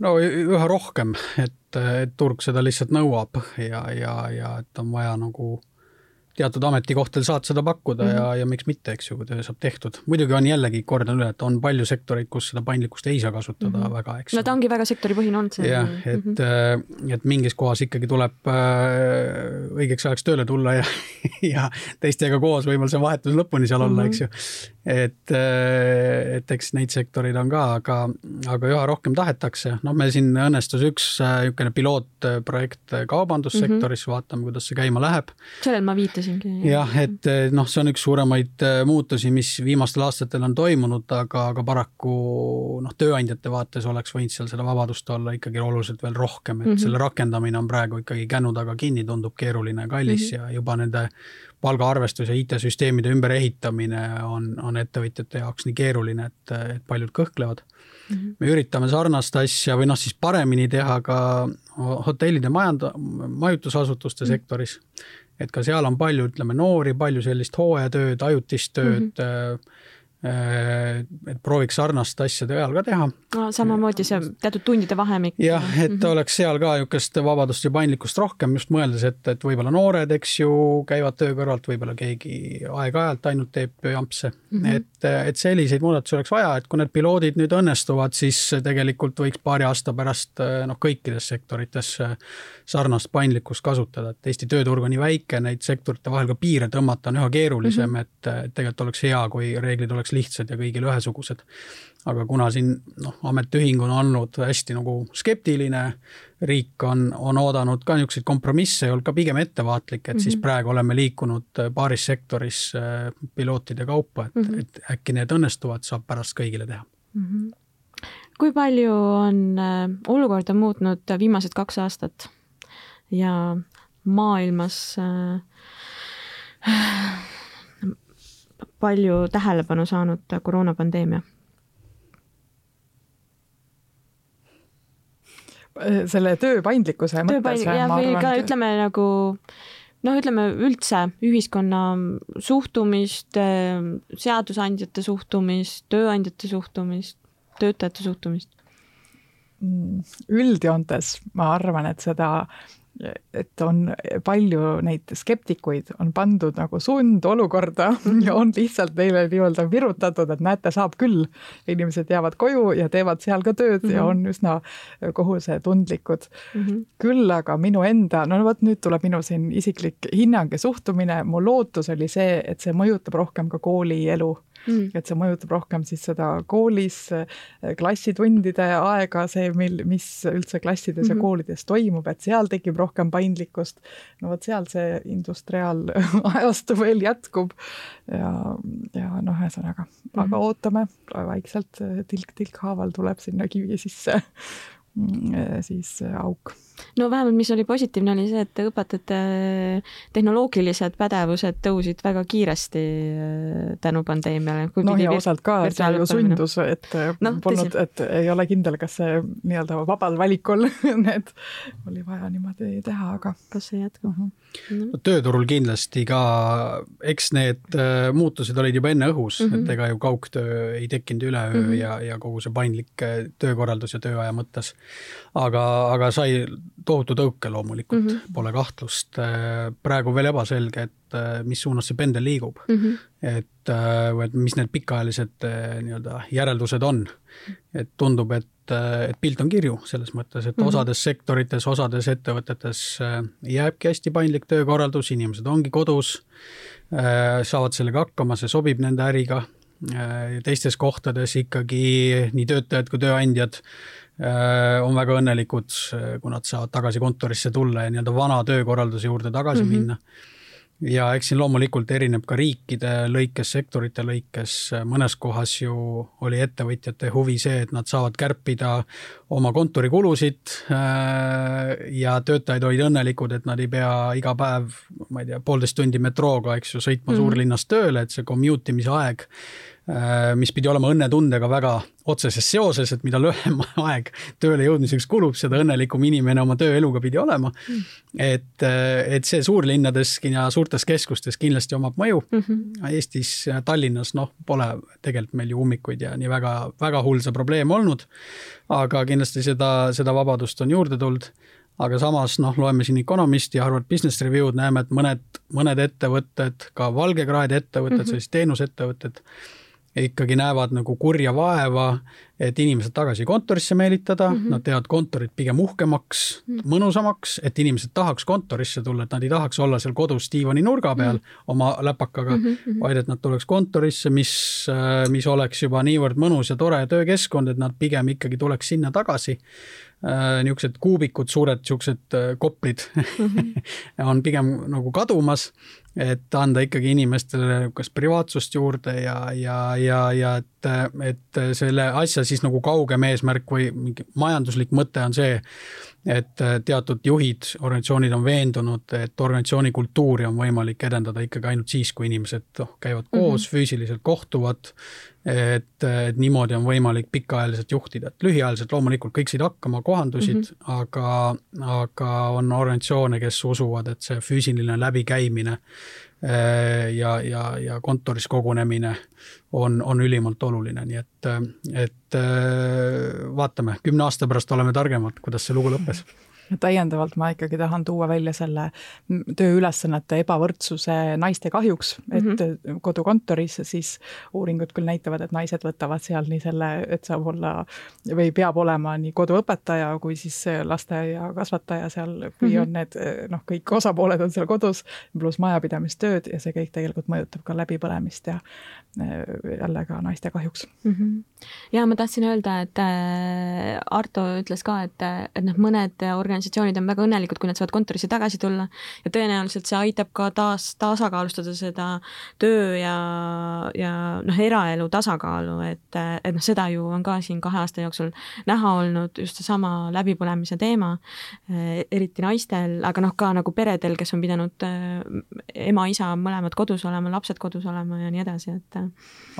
no üha rohkem, et, et turg seda lihtsalt nõuab ja, ja, ja et on vaja nagu teatud ametikohtadel saad seda pakkuda mm -hmm. ja, mhm. ja miks mitte, eks ju, kui töö saab tehtud. muidugi on jällegi, kordan üle, et on palju sektoreid, kus seda paindlikkust ei saa kasutada mm -hmm. väga, eks. no ta ongi väga sektoripõhine olnud see. jah, et mm, -hmm. et mingis kohas ikkagi tuleb äh, õigeks ajaks tööle tulla ja ja teistega koos võib-olla see vahetus lõpuni seal olla mm, -hmm. eks ju et, äh, et eks neid sektoreid on ka, aga, aga üha rohkem tahetakse, noh, meil siin õnnestus üks äh, niisugune pilootprojekt kaubandussektoris mm, -hmm. vaatame, kuidas see käima läheb. sellele ma viitasingi. jah, et äh, noh, see on üks suuremaid muutusi, mis viimastel aastatel on toimunud, aga, aga paraku noh, tööandjate vaates oleks võinud seal seda vabadust olla ikkagi oluliselt veel rohkem, et mm -hmm. selle rakendamine on praegu ikkagi kännu taga kinni, tundub keeruline ja kallis mm -hmm. ja juba nende palgaarvestus ja IT-süsteemide ümberehitamine on, on ettevõtjate jaoks nii keeruline, et, et paljud kõhklevad mm. -hmm. me üritame sarnast asja või noh, siis paremini teha ka hotellide majand-, majutusasutuste mm -hmm. sektoris. Et ka seal on palju, ütleme, noori, palju sellist hooajatööd, ajutist tööd mm, -hmm et prooviks sarnast asja tööajal ka teha no,. samamoodi see teatud tundide vahemik. jah, et mm -hmm. oleks seal ka niisugust vabadust ja paindlikkust rohkem, just mõeldes, et, et võib-olla noored, eks ju, käivad töö kõrvalt, võib-olla keegi aeg-ajalt ainult teeb jampse mm. -hmm. et, et selliseid muudatusi oleks vaja, et kui need piloodid nüüd õnnestuvad, siis tegelikult võiks paari aasta pärast noh, kõikides sektorites sarnast paindlikkust kasutada, et Eesti tööturg on nii väike, neid sektorite vahel ka piire tõmmata on üha keerulisem mm, -hmm. et tegelikult oleks hea, kui reeglid oleks lihtsad ja kõigil ühesugused. aga kuna siin noh, ametiühing on olnud hästi nagu skeptiline, riik on, on oodanud ka niisuguseid kompromisse ja olnud ka pigem ettevaatlik, et mm -hmm. siis mhm. praegu oleme liikunud paaris sektoris äh, pilootide kaupa, et mm, -hmm. et äkki need õnnestuvad, saab pärast kõigile teha mm. -hmm kui palju on äh, olukorda muutnud viimased kaks aastat ja maailmas äh, palju tähelepanu saanud koroonapandeemia? selle töö paindlikkuse mõttes. ja või ka ütleme nagu noh, ütleme üldse ühiskonna suhtumist, seadusandjate suhtumist, tööandjate suhtumist, töötajate suhtumist? Mm, üldjoontes ma arvan, et seda et on palju neid skeptikuid on pandud nagu sundolukorda ja on lihtsalt neile nii-öelda virutatud, et näete, saab küll. inimesed jäävad koju ja teevad seal ka tööd mm -hmm. ja mhm. on üsna kohusetundlikud mm. -hmm. küll aga minu enda, no vot nüüd tuleb minu siin isiklik hinnang ja suhtumine, mu lootus oli see, et see mõjutab rohkem ka koolielu mm.. et see mõjutab rohkem siis seda koolis äh, klassitundide aega, see, mil, mis üldse klassides mm -hmm. ja mhm. koolides toimub, et seal tekib rohkem paindlikkust. no vot seal see industriaalajastu veel jätkub ja, ja noh, ühesõnaga mm, -hmm. aga ootame, vaikselt tilk-tilk haaval tuleb sinna kivi sisse mm, äh, siis auk no vähemalt, mis oli positiivne, oli see, et õpetajate tehnoloogilised pädevused tõusid väga kiiresti äh, tänu pandeemiale. noh, ja osalt ka see ju sundus, et no, polnud, et ei ole kindel, kas see nii-öelda vabal valikul need oli vaja niimoodi teha, aga. kas see jätkub uh? -huh. no tööturul kindlasti ka, eks need äh, muutused olid juba enne õhus uh, -huh. et mhm. ega ju kaugtöö ei tekkinud üleöö mhm. -huh. ja, ja kogu see paindlik äh, töökorraldus ja tööaja mõttes. Aga, aga sai tohutu tõuke loomulikult mm, -hmm. pole kahtlust. Praegu veel ebaselge, et mis suunas see pendel liigub mm. -hmm. et, äh, et mis need pikaajalised nii-öelda järeldused on. et tundub, et, et pilt on kirju selles mõttes, et mm -hmm. osades sektorites, osades ettevõtetes jääbki hästi paindlik töökorraldus, inimesed ongi kodus, saavad sellega hakkama, see sobib nende äriga. teistes kohtades ikkagi nii töötajad kui tööandjad on väga õnnelikud, äh, kui nad saavad tagasi kontorisse tulla ja nii-öelda vana töökorralduse juurde tagasi mm -hmm. minna. ja eks siin loomulikult erineb ka riikide lõikes, sektorite lõikes, mõnes kohas ju oli ettevõtjate huvi see, et nad saavad kärpida oma kontorikulusid äh, ja töötajad olid õnnelikud, et nad ei pea iga päev, ma ei tea, poolteist tundi metrooga, eks ju, sõitma mm -hmm. suurlinnast tööle, et see commute imise aeg Äh, mis pidi olema õnnetundega väga otseses seoses, et mida lühem aeg tööle jõudmiseks kulub, seda õnnelikum inimene oma tööeluga pidi olema mm.. et, äh, et see suurlinnadeski ja suurtes keskustes kindlasti omab mõju mm. -hmm. Eestis, Tallinnas, noh, pole tegelikult meil ju ummikuid ja nii väga, väga hull see probleem olnud. aga kindlasti seda, seda vabadust on juurde tulnud aga samas noh, loeme siin Economisti ja Harvard Business Review'd, näeme, et mõned, mõned ettevõtted, ka valgekraede ettevõtted mm, -hmm. sellised teenusettevõtted, ikkagi näevad nagu kurja vaeva, et inimesed tagasi kontorisse meelitada mm, -hmm. nad teevad kontorit pigem uhkemaks mm, -hmm. mõnusamaks, et inimesed tahaks kontorisse tulla, et nad ei tahaks olla seal kodus diivani nurga peal mm -hmm. oma läpakaga mm, -hmm. vaid et nad tuleks kontorisse, mis, mis oleks juba niivõrd mõnus ja tore töökeskkond, et nad pigem ikkagi tuleks sinna tagasi Äh, niisugused kuubikud, suured niisugused äh, koprid mm -hmm. on pigem nagu kadumas, et anda ikkagi inimestele niisugust privaatsust juurde ja, ja, ja, ja et, et selle asja siis nagu kaugem eesmärk või mingi majanduslik mõte on see, et äh, teatud juhid, organisatsioonid on veendunud, et organisatsiooni kultuuri on võimalik edendada ikkagi ainult siis, kui inimesed noh, käivad koos mm, -hmm. füüsiliselt kohtuvad, et, et niimoodi on võimalik pikaajaliselt juhtida, et lühiajaliselt loomulikult kõik said hakkama, kohandusid mm, -hmm. aga, aga on organisatsioone, kes usuvad, et see füüsiline läbikäimine ja, ja, ja kontoris kogunemine on, on ülimalt oluline, nii et, et äh, vaatame, kümne aasta pärast oleme targemad, kuidas see lugu lõppes täiendavalt ma ikkagi tahan tuua välja selle tööülesannete ebavõrdsuse naiste kahjuks, et mm -hmm. kodukontoris siis uuringud küll näitavad, et naised võtavad seal nii selle, et saab olla või peab olema nii koduõpetaja kui siis lasteaia kasvataja seal, kui mm -hmm. on need noh, kõik osapooled on seal kodus, pluss majapidamistööd ja see kõik tegelikult mõjutab ka läbipõlemist ja jälle ka naiste kahjuks mm. -hmm. ja ma tahtsin öelda, et äh, Arto ütles ka, et, et noh, mõned organisatsioonid organisatsioonid on väga õnnelikud, kui nad saavad kontorisse tagasi tulla ja tõenäoliselt see aitab ka taas tasakaalustada seda töö ja, ja noh, eraelu tasakaalu, et, et noh, seda ju on ka siin kahe aasta jooksul näha olnud, just seesama läbipõlemise teema, eriti naistel, aga noh, ka nagu peredel, kes on pidanud ema-isa mõlemad kodus olema, lapsed kodus olema ja nii edasi, et.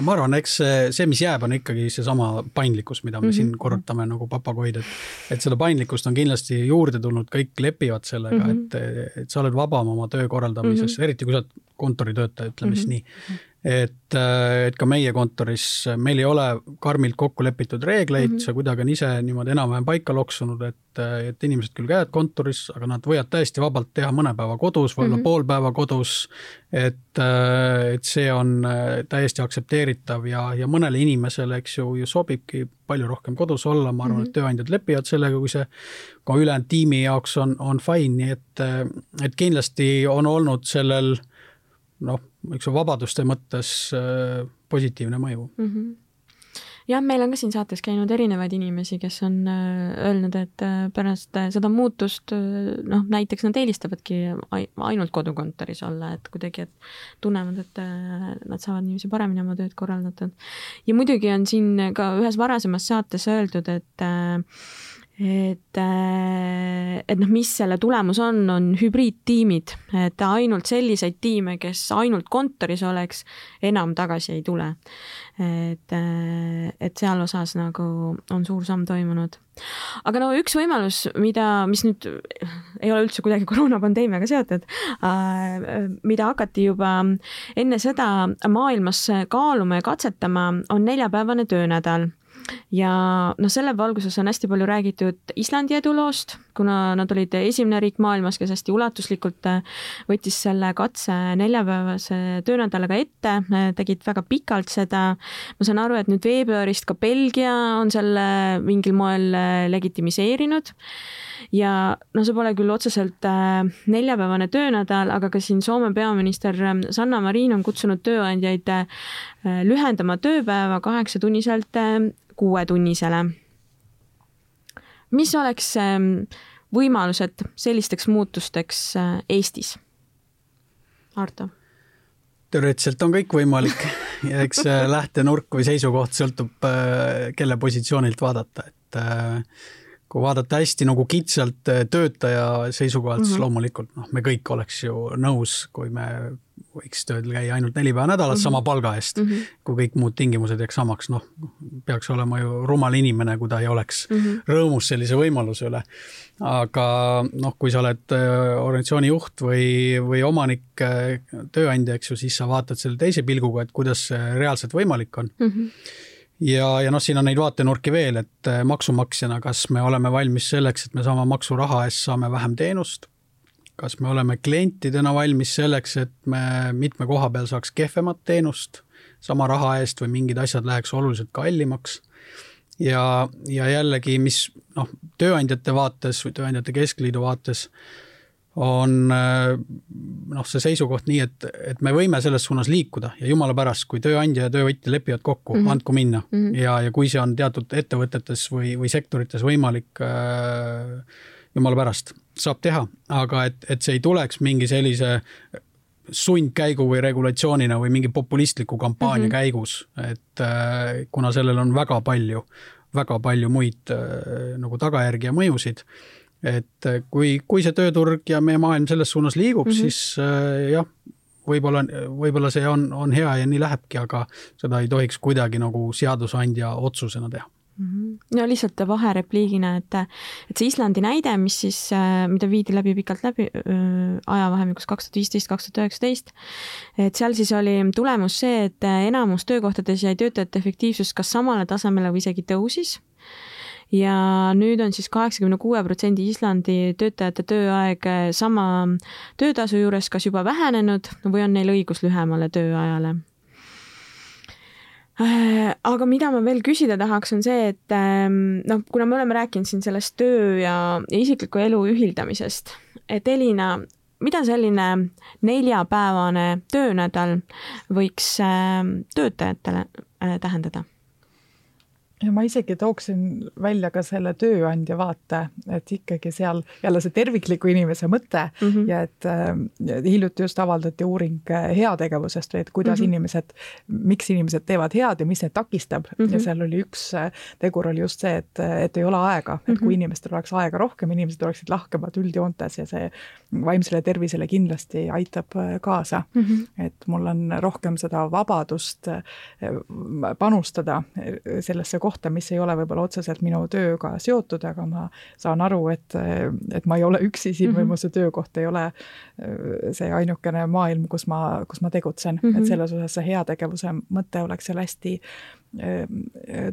ma arvan, eks see, see, mis jääb, on ikkagi seesama paindlikkus, mida me mm -hmm. siin korrutame nagu papagoid, et, et seda paindlikkust on kindlasti juurde juurde tulnud, kõik lepivad sellega mm, -hmm. et, et sa oled vabam oma töö korraldamises mm, -hmm. eriti kui sa oled kontoritöötaja, ütleme mm -hmm. siis nii. Et, et ka meie kontoris, meil ei ole karmilt kokku lepitud reegleid mm, -hmm. see kuidagi on ise niimoodi enam-vähem paika loksunud, et, et inimesed küll käivad kontoris, aga nad võivad täiesti vabalt teha mõne päeva kodus, võib-olla mm -hmm. pool päeva kodus, et, et see on täiesti aktsepteeritav ja, ja mõnele inimesele, eks ju, ju sobibki palju rohkem kodus olla, ma arvan mm, -hmm. et mhm. tööandjad lepivad sellega, kui see ka ülejäänud tiimi jaoks on, on fine, nii et, et kindlasti on olnud sellel noh, ju vabaduste mõttes äh, positiivne mõju mm. -hmm jah, meil on ka siin saates käinud erinevaid inimesi, kes on äh, öelnud, et äh, pärast seda muutust noh, näiteks nad eelistavadki ainult kodukontoris olla, et kuidagi, et tunnevad, et nad saavad niiviisi paremini oma tööd korraldatud. ja muidugi on siin ka ühes varasemas saates öeldud, et, äh, et noh, mis selle tulemus on, on hübriidtiimid, et ainult selliseid tiime, kes ainult kontoris oleks, enam tagasi ei tule. et, äh, et seal osas nagu on suur samm toimunud. aga no üks võimalus, mida, mis nüüd ei ole üldse kuidagi koroonapandeemiaga seotud, äh, mida hakati juba enne seda maailmas kaaluma ja katsetama, on neljapäevane töönädal ja noh, selle valguses on hästi palju räägitud Islandi eduloost, kuna nad olid esimene riik maailmas, kes hästi ulatuslikult äh, võttis selle katse neljapäevase töönädalaga ette, äh, tegid väga pikalt seda. ma saan aru, et nüüd veebruarist ka Belgia on selle mingil moel äh, legitimiseerinud ja noh, see pole küll otseselt neljapäevane töönädal, aga ka siin Soome peaminister Sanna Marin on kutsunud tööandjaid lühendama tööpäeva kaheksatunniselt kuuetunnisele. mis oleks ähm, võimalused sellisteks muutusteks äh, Eestis? Arto? teoreetiliselt on kõik võimalik ja eks lähtenurk või seisukoht sõltub, äh, kelle positsioonilt vaadata, et äh, kui vaadata hästi nagu kitsalt töötaja seisukohalt mm, -hmm. siis mhm. loomulikult noh, me kõik oleks ju nõus, kui me võiks tööl käia ainult neli päeva nädalas mm -hmm. sama palga eest mm, -hmm. kui kõik muud tingimused jääks samaks, noh, peaks olema ju rumal inimene, kui ta ei oleks mm -hmm. rõõmus sellise võimaluse üle. aga noh, kui sa oled äh, organisatsiooni juht või, või omanik, äh, tööandja, eks ju, siis sa vaatad selle teise pilguga, et kuidas see reaalselt võimalik on mm. -hmm ja, ja noh, siin on neid vaatenurki veel, et äh, maksumaksjana, kas me oleme valmis selleks, et me sama maksuraha eest saame vähem teenust kas me oleme klientidena valmis selleks, et me mitme koha peal saaks kehvemat teenust sama raha eest või mingid asjad läheks oluliselt kallimaks. ja, ja jällegi, mis noh, tööandjate vaates või Tööandjate Keskliidu vaates on noh, see seisukoht nii, et, et me võime selles suunas liikuda ja jumala pärast, kui tööandja ja töövõtja lepivad kokku mm, -hmm. andku minna mm. -hmm. ja, ja kui see on teatud ettevõtetes või, või sektorites võimalik äh,, jumala pärast, saab teha, aga et, et see ei tuleks mingi sellise sundkäigu või regulatsioonina või mingi populistliku kampaania mm -hmm. käigus, et äh, kuna sellel on väga palju väga palju muid nagu tagajärgi ja mõjusid. Et kui, kui see tööturg ja meie maailm selles suunas liigub mm, -hmm. siis jah, võib-olla, võib-olla see on, on hea ja nii lähebki, aga seda ei tohiks kuidagi nagu seadusandja otsusena teha Mhm. no lihtsalt vaherepliigina, et, et see Islandi näide, mis siis, äh, mida viidi läbi pikalt läbi ajavahemikus kaks tuhat viisteist, kaks tuhat üheksateist, et seal siis oli tulemus see, et enamus töökohtades jäi töötajate efektiivsus kas samale tasemele või isegi tõusis ja nüüd on siis kaheksakümne kuue protsendi Islandi töötajate tööaeg sama töötasu juures kas juba vähenenud või on neil õigus lühemale tööajale Äh, aga mida ma veel küsida tahaks, on see, et ähm, noh, kuna me oleme rääkinud siin sellest töö ja, ja isikliku elu ühildamisest, et Elina, mida selline neljapäevane töönädal võiks ähm, töötajatele äh, tähendada? Ja ma isegi tooksin välja ka selle tööandja vaate, et ikkagi seal jälle see tervikliku inimese mõte mm -hmm. ja et äh, hiljuti just avaldati uuring äh, heategevusest või et kuidas mm -hmm. inimesed, miks inimesed teevad head ja mis neid takistab mm -hmm. ja seal oli üks äh, tegur oli just see, et, et ei ole aega, et mm -hmm. kui mhm. inimestel oleks aega rohkem, inimesed oleksid lahkemad üldjoontes ja see vaimsele tervisele kindlasti aitab äh, kaasa mm. -hmm. et mul on rohkem seda vabadust panustada sellesse kohta, mis ei ole võib-olla otseselt minu tööga seotud, aga ma saan aru, et, et ma ei ole üksi siin mm -hmm. või mhm. mu see töökoht ei ole äh, see ainukene maailm, kus ma, kus ma tegutsen mm, -hmm. et mhm. selles osas see heategevuse mõte oleks seal hästi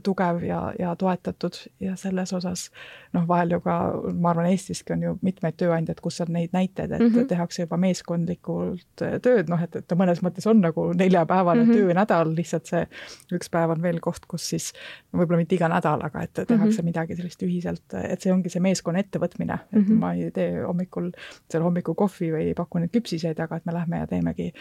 tugev ja, ja toetatud ja selles osas noh, vahel ju ka, ma arvan, Eestiski on ju mitmeid tööandjaid, kus on neid näiteid, et mm -hmm. tehakse juba meeskondlikult äh, tööd, noh, et, et ta mõnes mõttes on nagu neljapäevane mm -hmm. töönädal, lihtsalt see üks päev on veel koht, kus siis võib-olla mitte iga nädal, aga et tehakse mm -hmm. midagi sellist ühiselt, et see ongi see meeskonna ettevõtmine, et mm -hmm. ma ei tee hommikul seal hommikul kohvi või ei paku neid küpsiseid, aga et me lähme ja teemegi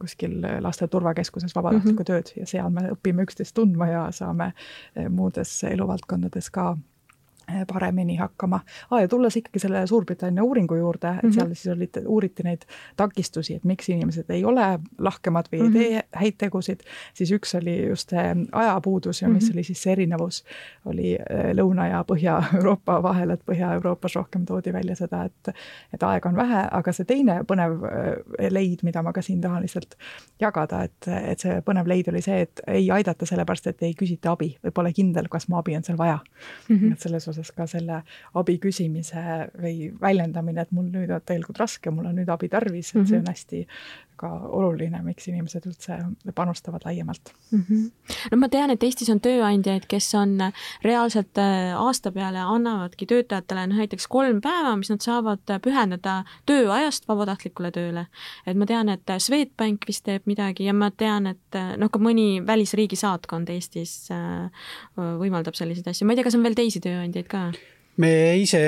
kuskil laste turvakeskuses vabatahtlikku mm -hmm. tööd ja seal me õpime üksteist tundma tundma ja saame eh, muudes eluvaldkondades ka paremini hakkama ah,. ja tulles ikkagi selle Suurbritannia uuringu juurde, et mm -hmm. seal siis olid, uuriti neid takistusi, et miks inimesed ei ole lahkemad või mm -hmm. ei mhm. tee häid tegusid, siis üks oli just see ajapuudus ja mis mm -hmm. oli siis see erinevus, oli eh, Lõuna- ja Põhja-Euroopa vahel, et Põhja-Euroopas rohkem toodi välja seda, et et aega on vähe, aga see teine põnev leid, mida ma ka siin tahan lihtsalt jagada, et, et see põnev leid oli see, et ei aidata sellepärast, et ei küsita abi või pole kindel, kas mu abi on seal vaja mm. -hmm. et selles osas osas ka selle abi küsimise või väljendamine, et mul nüüd on tegelikult raske, mul on nüüd abi tarvis, et see on hästi ka oluline, miks inimesed üldse panustavad laiemalt mm. -hmm. no ma tean, et Eestis on tööandjaid, kes on reaalselt äh, aasta peale annavadki töötajatele näiteks kolm päeva, mis nad saavad pühendada tööajast vabatahtlikule tööle. et ma tean, et Swedbank vist teeb midagi ja ma tean, et noh, ka mõni välisriigi saatkond Eestis äh, võimaldab selliseid asju, ma ei tea, kas on veel teisi tööandjaid ka? Me ise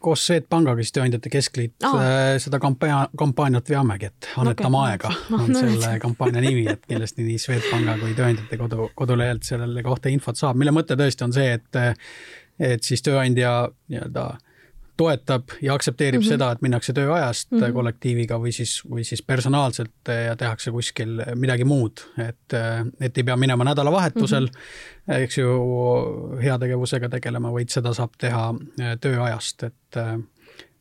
koos Swedbankiga, siis Tööandjate Keskliit oh., seda kampaania, kampaaniat veamegi, et annetame okay. aega no, on no, selle kampaania nimi, et kindlasti nii Swedbanka kui Tööandjate kodu, kodulehelt selle kohta infot saab, mille mõte tõesti on see, et et siis tööandja nii-öelda äh, toetab ja aktsepteerib mm -hmm. seda, et minnakse tööajast mm -hmm. kollektiiviga või siis, või siis personaalselt ja tehakse kuskil midagi muud, et, et ei pea minema nädalavahetusel mm, -hmm. eks ju, heategevusega tegelema, vaid seda saab teha äh, tööajast, et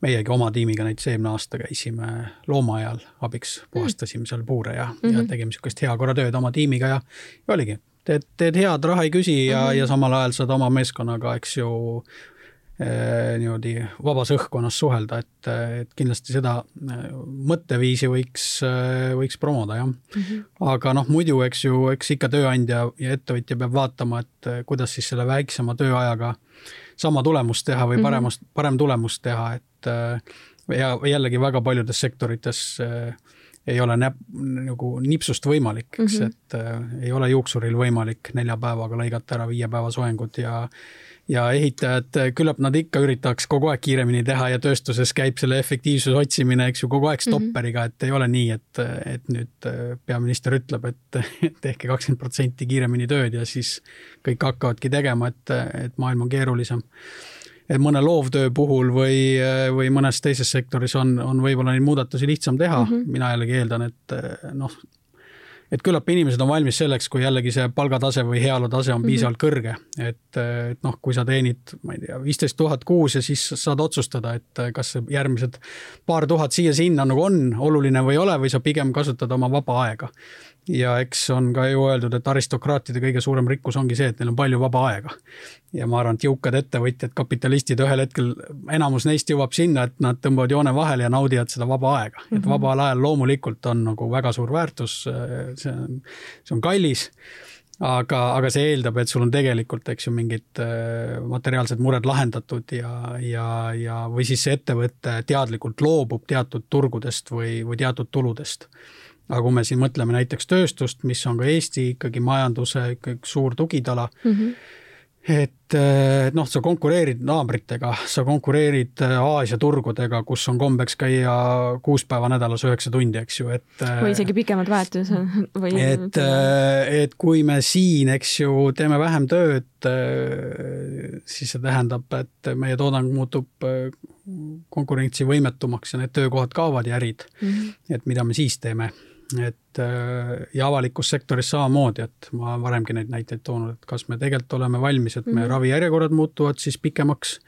meiegi oma tiimiga näiteks eelmine aasta käisime loomaaial abiks, puhastasime seal puure ja mm, -hmm. ja mhm. tegime niisugust heakorratööd oma tiimiga ja, ja oligi, teed, teed head, raha ei küsi ja mm, -hmm. ja samal ajal saad oma meeskonnaga, eks ju, niimoodi vabas õhkkonnas suhelda, et, et kindlasti seda äh, mõtteviisi võiks, äh, võiks promoda, jah mm. -hmm. aga noh, muidu eks ju, eks ikka tööandja ja ettevõtja peab vaatama, et kuidas siis selle väiksema tööajaga sama tulemust teha või mhm. paremast, parem tulemust teha, et ja jällegi väga paljudes sektorites ei ole näp-, nagu nipsust võimalik, eks mm, -hmm. et äh, ei ole juuksuril võimalik nelja päevaga lõigata ära viie päeva soengut ja ja ehitajad, küllap nad ikka üritaks kogu aeg kiiremini teha ja tööstuses käib selle efektiivsuse otsimine, eks ju, kogu aeg mhm. stopperiga, et ei ole nii, et, et nüüd äh, peaminister ütleb, et tehke kakskümmend protsenti kiiremini tööd ja siis kõik hakkavadki tegema, et, et maailm on keerulisem. et mõne loovtöö puhul või, või mõnes teises sektoris on, on võib-olla neid muudatusi lihtsam teha mm, -hmm. mina jällegi eeldan, et noh, et küllap inimesed on valmis selleks, kui jällegi see palgatase või heaolutase on piisavalt mm -hmm. kõrge, et, et noh, kui sa teenid, ma ei tea, viisteist tuhat kuus ja siis saad otsustada, et kas see järgmised paar tuhat siia-sinna nagu on oluline või ei ole või sa pigem kasutad oma vaba aega ja eks on ka ju öeldud, et aristokraatide kõige suurem rikkus ongi see, et neil on palju vaba aega. ja ma arvan, et jõukad ettevõtjad, kapitalistid ühel hetkel, enamus neist jõuab sinna, et nad tõmbavad joone vahele ja naudivad seda vaba aega mm. -hmm. et mhm. vabal ajal loomulikult on nagu väga suur väärtus, see on, see on kallis aga, aga see eeldab, et sul on tegelikult, eks ju, mingid äh, materiaalsed mured lahendatud ja, ja, ja, või siis see ettevõte teadlikult loobub teatud turgudest või, või teatud tuludest aga kui me siin mõtleme näiteks tööstust, mis on ka Eesti ikkagi majanduse ikkagi suur tugitala mm, -hmm. et noh, sa konkureerid naabritega, sa konkureerid äh, Aasia turgudega, kus on kombeks käia kuus päeva nädalas üheksa tundi, eks ju, et äh, või isegi pikemad vahetused või et, et kui me siin, eks ju, teeme vähem tööd, siis see tähendab, et meie toodang muutub konkurentsivõimetumaks ja need töökohad kaovad ja ärid mm. -hmm. et mida me siis teeme et äh, ja avalikus sektoris samamoodi, et ma olen varemgi neid näiteid toonud, et kas me tegelikult oleme valmis, et meie mm -hmm. ravijärjekorrad muutuvad siis pikemaks,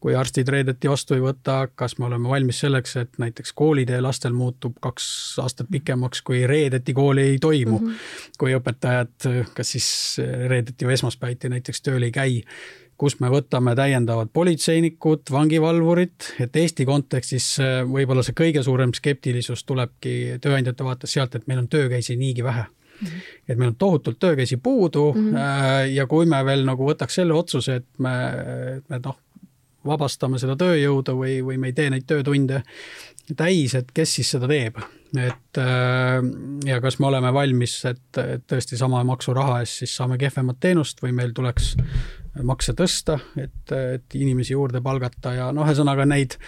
kui arstid reedeti vastu ei võta, kas me oleme valmis selleks, et näiteks koolitee lastel muutub kaks aastat pikemaks, kui reedeti kooli ei toimu mm, -hmm. kui õpetajad kas siis reedeti või esmaspäeviti näiteks tööl ei käi kus me võtame täiendavad politseinikud, vangivalvurid, et Eesti kontekstis äh, võib-olla see kõige suurem skeptilisus tulebki tööandjate vaates sealt, et meil on töökäsi niigi vähe mm. -hmm. et meil on tohutult töökäsi puudu mm -hmm. ja kui me veel nagu võtaks selle otsuse, et me, me noh, vabastame seda tööjõudu või, või me ei tee neid töötunde täis, et kes siis seda teeb, et äh, ja kas me oleme valmis, et, et tõesti sama maksuraha eest siis saame kehvemat teenust või meil tuleks makse tõsta, et, et inimesi juurde palgata ja noh, ühesõnaga neid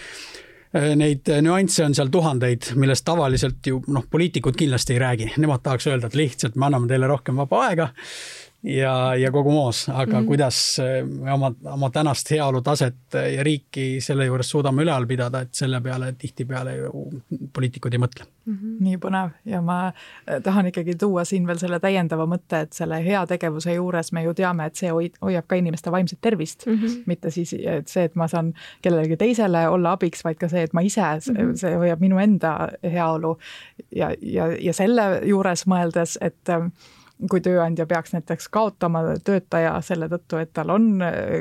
neid nüansse on seal tuhandeid, millest tavaliselt ju noh, poliitikud kindlasti ei räägi, nemad tahaks öelda, et lihtsalt me anname teile rohkem vaba aega ja, ja kogu moos, aga mm -hmm. kuidas me oma, oma tänast heaolutaset ja riiki selle juures suudame ülal pidada, et selle peale tihtipeale ju poliitikud ei mõtle mm. -hmm. nii põnev ja ma äh, tahan ikkagi tuua siin veel selle täiendava mõtte, et selle heategevuse juures me ju teame, et see hoid, hoiab ka inimeste vaimset tervist mm, -hmm. mitte siis et see, et ma saan kellelegi teisele olla abiks, vaid ka see, et ma ise mm, -hmm. see hoiab minu enda heaolu ja, ja, ja selle juures mõeldes, et kui tööandja peaks näiteks kaotama töötaja selle tõttu, et tal on,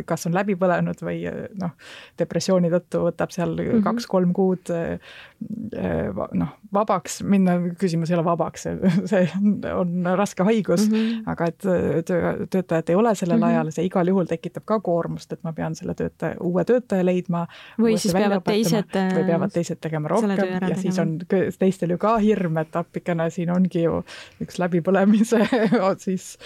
kas on läbi põlenud või noh, depressiooni tõttu võtab seal mm -hmm. kaks-kolm kuud noh, vabaks minna, küsimus ei ole vabaks, see on raske haigus mm, -hmm. aga et töö, töötajad ei ole sellel mm -hmm. ajal, see igal juhul tekitab ka koormust, et ma pean selle töötaja, uue töötaja leidma. või siis peavad teised. või peavad teised tegema rohkem ja tegema. siis on teistel ju ka hirm, et appikene, siin ongi ju üks läbipõlemise siis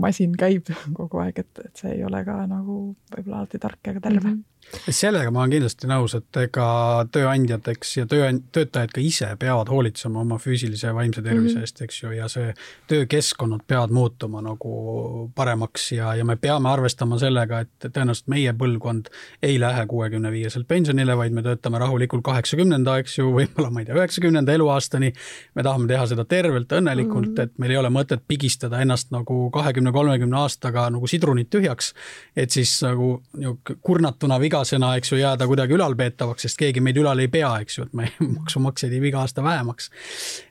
masin käib kogu aeg, et, et see ei ole ka nagu võib-olla alati tark ega terve mm. -hmm sellega ma olen kindlasti nõus, et ega tööandjad, eks, ja töö, töötajad ka ise peavad hoolitsema oma füüsilise ja vaimse tervise mm -hmm. eest, eks ju, ja see töökeskkonnad peavad muutuma nagu paremaks ja, ja me peame arvestama sellega, et tõenäoliselt meie põlvkond ei lähe kuuekümne viieselt pensionile, vaid me töötame rahulikult kaheksakümnenda, eks ju, võib-olla ma ei tea, üheksakümnenda eluaastani. me tahame teha seda tervelt, õnnelikult mm, -hmm. et meil ei ole mõtet pigistada ennast nagu kahekümne, kolmekümne aastaga nagu sidrunit tühjaks, et siis nagu niisugune kurnatuna viga vigasena, eks ju, jääda kuidagi ülalpeetavaks, sest keegi meid ülal ei pea, eks ju, et me maksumaksjaid jääb iga aasta vähemaks.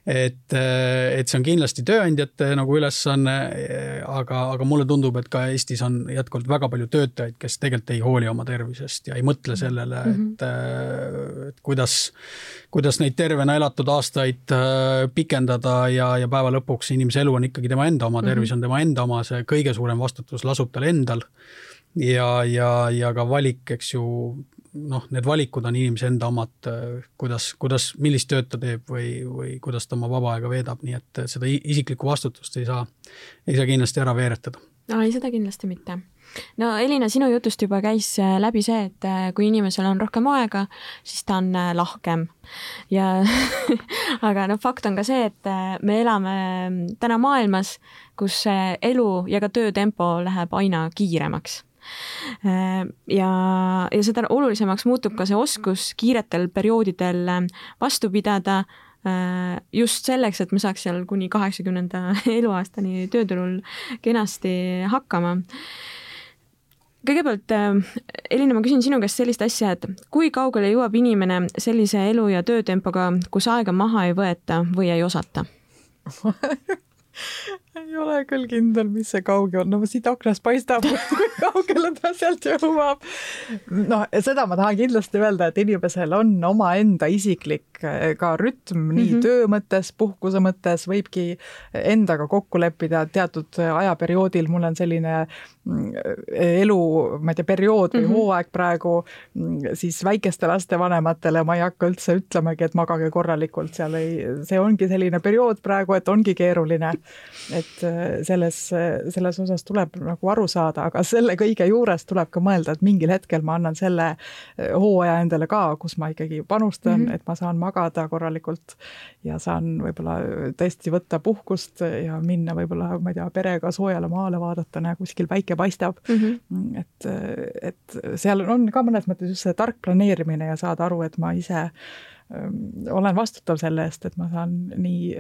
et, et see on kindlasti tööandjate nagu ülesanne, aga, aga mulle tundub, et ka Eestis on jätkuvalt väga palju töötajaid, kes tegelikult ei hooli oma tervisest ja ei mõtle sellele mm, -hmm. et, et kuidas, kuidas neid tervena elatud aastaid äh, pikendada ja, ja päeva lõpuks inimese elu on ikkagi tema enda oma, tervis on tema enda oma, see kõige suurem vastutus lasub tal endal. Ja, ja, ja ka valik, eks ju, noh, need valikud on inimese enda omad, kuidas, kuidas, millist tööd ta teeb või, või kuidas ta oma vaba aega veedab, nii et seda isiklikku vastutust ei saa, ei saa kindlasti ära veeretada. no ei, seda kindlasti mitte no Elina, sinu jutust juba käis äh, läbi see, et äh, kui inimesel on rohkem aega, siis ta on äh, lahkem. Ja aga noh, fakt on ka see, et me elame täna maailmas, kus elu ja ka töötempo läheb aina kiiremaks. Ja, ja seda olulisemaks muutub ka see oskus kiiretel perioodidel vastu pidada, just selleks, et ma saaks seal kuni kaheksakümnenda eluaastani tööturul kenasti hakkama kõigepealt, Elina, ma küsin sinu käest sellist asja, et kui kaugele jõuab inimene sellise elu ja töötempoga, kus aega maha ei võeta või ei osata ei ole küll kindel, mis see kauge on, no siit aknast paistab, kui kaugele ta sealt jõuab. noh, seda ma tahan kindlasti öelda, et inimesel on omaenda isiklik eh, ka rütm nii mm -hmm. töö mõttes, puhkuse mõttes, võibki endaga kokku leppida teatud ajaperioodil, mul on selline mm, elu, ma ei tea, periood või mm -hmm. hooaeg praegu, mm, siis väikeste laste vanematele ma ei hakka üldse ütlemagi, et magage korralikult, seal ei, see ongi selline periood praegu, et ongi keeruline. et Äh, selles, selles osas tuleb nagu aru saada, aga selle kõige juures tuleb ka mõelda, et mingil hetkel ma annan selle äh, hooaja endale ka, kus ma ikkagi panustan mm, -hmm. et ma saan magada korralikult ja saan võib-olla tõesti võtta puhkust ja minna võib-olla, ma ei tea, perega soojale maale vaadata, näe kuskil päike paistab mm. -hmm. et, et seal on ka mõnes mõttes just see tark planeerimine ja saada aru, et ma ise ähm, olen vastutav selle eest, et ma saan nii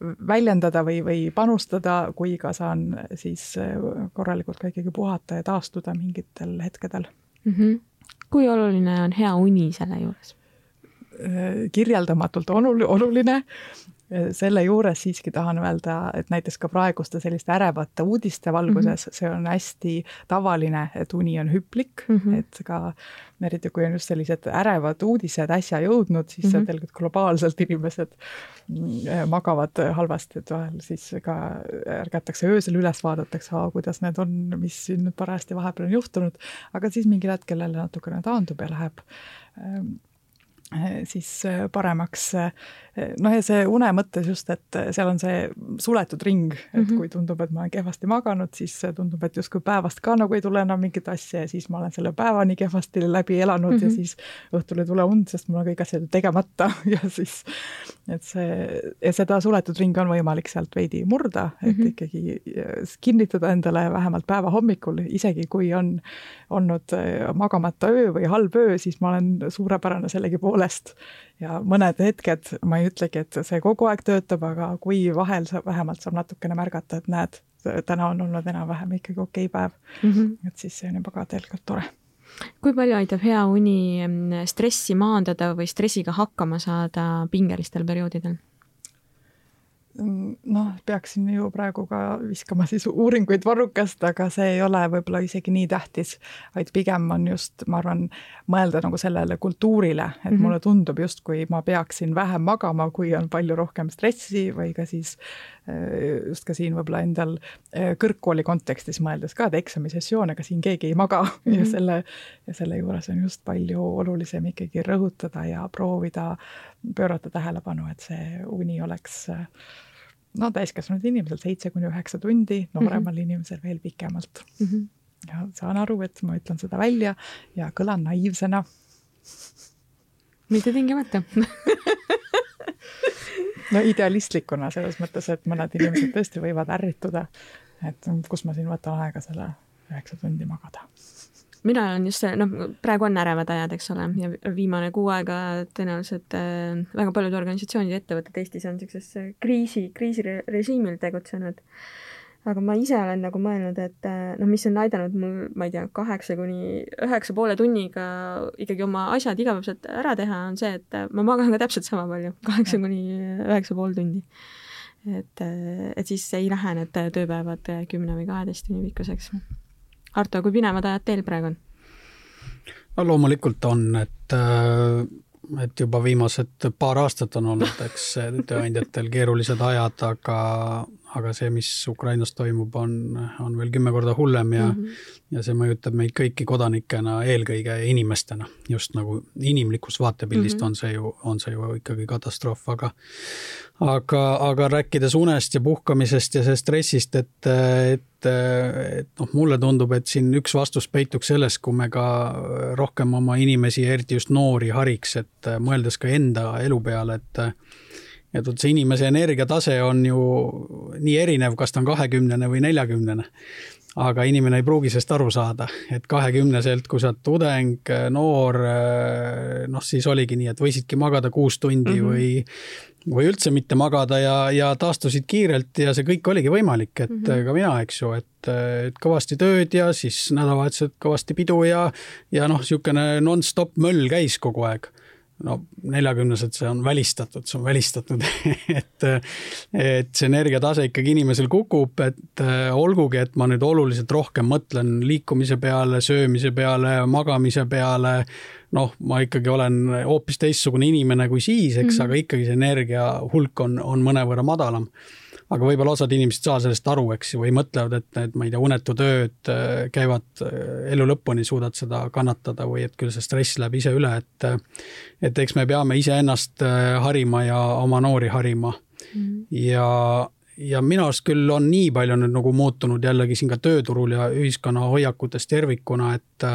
väljendada või, või panustada, kui ka saan siis äh, korralikult ka ikkagi puhata ja taastuda mingitel hetkedel mm. -hmm. kui oluline on hea uni selle juures? Äh, kirjeldamatult oluline selle juures siiski tahan öelda, et näiteks ka praeguste selliste ärevate uudiste valguses mm -hmm. see on hästi tavaline, et uni on hüplik mm, -hmm. et ka eriti kui on just sellised ärevad uudised äsja jõudnud, siis mm -hmm. tegelikult globaalselt inimesed mm, magavad halvasti, et vahel siis ka ärgatakse öösel üles, vaadatakse, kuidas need on, mis siin nüüd parajasti vahepeal on juhtunud, aga siis mingil hetkel jälle natukene taandub ja läheb ähm, siis paremaks noh, ja see une mõttes just, et seal on see suletud ring, et -hmm. kui tundub, et ma olen kehvasti maganud, siis tundub, et justkui päevast ka nagu ei tule enam mingit asja ja siis ma olen selle päeva nii kehvasti läbi elanud mm -hmm. ja mhm. siis õhtul ei tule und, sest mul on kõik asjad tegemata ja siis, et see, ja seda suletud ringi on võimalik sealt veidi murda, et mm -hmm. ikkagi kinnitada endale vähemalt päeva hommikul, isegi kui on olnud magamata öö või halb öö, siis ma olen suurepärane sellegipoolest ja mõned hetked, ma ei ütlegi, et see kogu aeg töötab, aga kui vahel sa vähemalt saab natukene märgata, et näed, täna on olnud enam-vähem ikkagi okei päev mm, -hmm. et siis see on juba ka tegelikult tore kui palju aitab hea uni mm, stressi maandada või stressiga hakkama saada pingelistel perioodidel? Noh, peaksin ju praegu ka viskama siis uuringuid varrukast, aga see ei ole võib-olla isegi nii tähtis, vaid pigem on just, ma arvan, mõelda nagu sellele kultuurile, et mm -hmm. mulle tundub justkui ma peaksin vähem magama, kui on palju rohkem stressi või ka siis äh, just ka siin võib-olla endal äh, kõrgkooli kontekstis mõeldes ka, et eksamisessioon, ega siin keegi ei maga mm -hmm. ja mhm. selle, ja selle juures on just palju olulisem ikkagi rõhutada ja proovida pöörata tähelepanu, et see uni oleks no täiskasvanud inimesel seitse kuni üheksa tundi, nooremal mm -hmm. inimesel veel pikemalt mm. -hmm. ja saan aru, et ma ütlen seda välja ja kõlan naiivsena. mitte tingimata no idealistlikuna selles mõttes, et mõned inimesed tõesti võivad ärrituda, et kus ma siin võtan aega selle üheksa tundi magada mina olen just noh, praegu on ärevad ajad, eks ole, ja viimane kuu aega tõenäoliselt äh, väga paljud organisatsioonid ja ettevõtted Eestis on niisuguses kriisi, kriisirežiimil tegutsenud. aga ma ise olen nagu mõelnud, et äh, noh, mis on aidanud mul, ma ei tea, kaheksa kuni üheksa poole tunniga ikkagi oma asjad igapäevaselt ära teha, on see, et äh, ma magan ka täpselt sama palju, kaheksa kuni üheksa pool tundi et, äh, et siis ei lähe need tööpäevad kümne või kaheteist tunni pikkuseks Arto, kui pinevad ajad teil praegu on? no loomulikult on, et, äh, et juba viimased paar aastat on olnud, eks tööandjatel keerulised ajad, aga, aga see, mis Ukrainas toimub, on, on veel kümme korda hullem ja mm, -hmm. ja see mõjutab meid kõiki kodanikena, eelkõige inimestena, just nagu inimlikust vaatepildist mm -hmm. on see ju, on see ju ikkagi katastroof, aga aga, aga rääkides unest ja puhkamisest ja sellest stressist, et, et, et noh, mulle tundub, et siin üks vastus peituks selles, kui me ka rohkem oma inimesi, eriti just noori hariks, et mõeldes ka enda elu peale, et et vot see inimese energiatase on ju nii erinev, kas ta on kahekümnene või neljakümnene aga inimene ei pruugi sellest aru saada, et kahekümneselt, kui sa oled tudeng, noor, noh, siis oligi nii, et võisidki magada kuus tundi mm -hmm. või, või üldse mitte magada ja, ja taastusid kiirelt ja see kõik oligi võimalik, et mm -hmm. ka mina, eks ju, et, et kõvasti tööd ja siis nädalavahetused kõvasti pidu ja, ja noh, niisugune nonstop möll käis kogu aeg no neljakümneselt see on välistatud, see on välistatud et, et see energiatase ikkagi inimesel kukub, et äh, olgugi, et ma nüüd oluliselt rohkem mõtlen liikumise peale, söömise peale, magamise peale, noh, ma ikkagi olen hoopis teistsugune inimene kui siis, eks mm, -hmm. aga ikkagi see energia hulk on, on mõnevõrra madalam aga võib-olla osad inimesed ei saa sellest aru, eks ju, või mõtlevad, et need, ma ei tea, unetutööd äh, käivad äh, elu lõpuni, suudad seda kannatada või et küll see stress läheb ise üle, et äh, et eks me peame iseennast harima ja oma noori harima mm. ja, ja minu arust küll on nii palju nüüd nagu muutunud jällegi siin ka tööturul ja ühiskonna hoiakutes tervikuna, et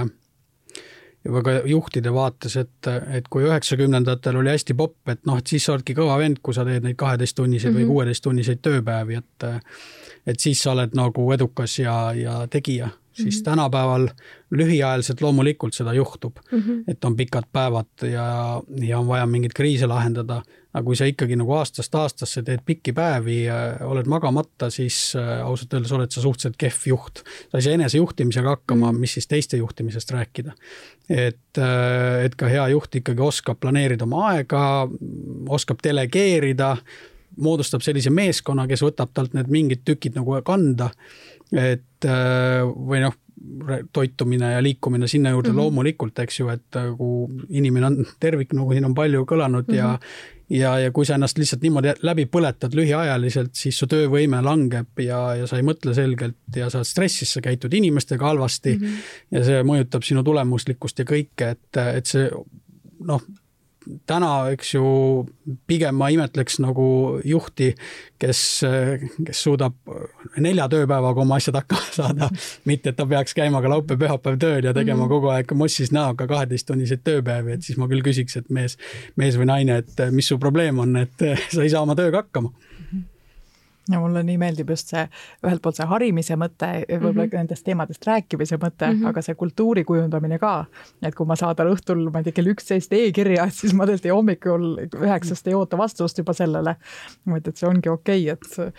juba ka juhtide vaates, et, et kui üheksakümnendatel oli hästi popp, et noh, et siis sa oledki kõva vend, kui sa teed neid kaheteisttunniseid mm -hmm. või mhm. kuueteisttunniseid tööpäevi, et et siis sa oled nagu edukas ja, ja tegija siis mm -hmm. tänapäeval lühiajaliselt loomulikult seda juhtub mm, -hmm. et on pikad päevad ja, ja on vaja mingeid kriise lahendada. aga kui sa ikkagi nagu aastast aastasse teed pikki päevi, oled magamata, siis äh, ausalt öeldes oled sa suhteliselt kehv juht. sa ei saa enesejuhtimisega hakkama -hmm. mis siis teiste juhtimisest rääkida. Et, äh, et ka hea juht ikkagi oskab planeerida oma aega, oskab delegeerida moodustab sellise meeskonna, kes võtab talt need mingid tükid nagu kanda. et äh, või noh, toitumine ja liikumine sinna juurde mm -hmm. loomulikult, eks ju, et kui inimene on tervik, nagu siin on palju kõlanud mm -hmm. ja mhm. ja, ja kui sa ennast lihtsalt niimoodi läbi põletad lühiajaliselt, siis su töövõime langeb ja, ja sa ei mõtle selgelt ja sa oled stressis, sa käitud inimestega halvasti mm -hmm. ja see mõjutab sinu tulemuslikkust ja kõike, et, et see noh, täna, eks ju, pigem ma imetleks nagu juhti, kes, kes suudab nelja tööpäevaga oma asjad hakkama saada. mitte, et ta peaks käima ka laupäev-pühapäev tööl ja tegema mm -hmm. kogu aeg mossis näoga kaheteisttunniseid tööpäevi, et siis ma küll küsiks, et mees, mees või naine, et mis su probleem on, et sa ei saa oma tööga hakkama ja mulle nii meeldib just see, ühelt poolt see harimise mõte, võib-olla mm -hmm. nendest teemadest rääkimise mõte mm, -hmm. aga see kultuuri kujundamine ka. et kui ma saadan õhtul, ma ei tea, kell üksteist e-kirja, siis ma tõesti hommikul üheksast ei oota vastust juba sellele. et, et see ongi okei okay,, et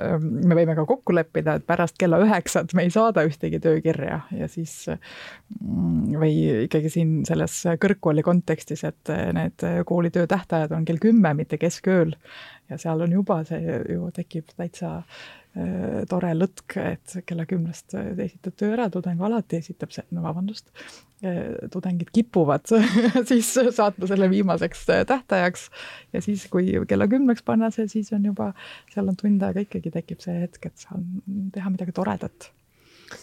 ähm, me võime ka kokku leppida, et pärast kella üheksat me ei saada ühtegi töökirja ja siis mm, või ikkagi siin selles kõrgkooli kontekstis, et need koolitöö tähtajad on kell kümme, mitte keskööl ja seal on juba see ju tekib täitsa äh, tore lõtk, et kella kümnest esitad töö ära, tudeng alati esitab see, no vabandust, äh, tudengid kipuvad siis saatma selle viimaseks äh, tähtajaks. Ja siis, kui kella kümneks panna see, siis on juba, seal on tund aega ikkagi tekib see hetk, et saan teha midagi toredat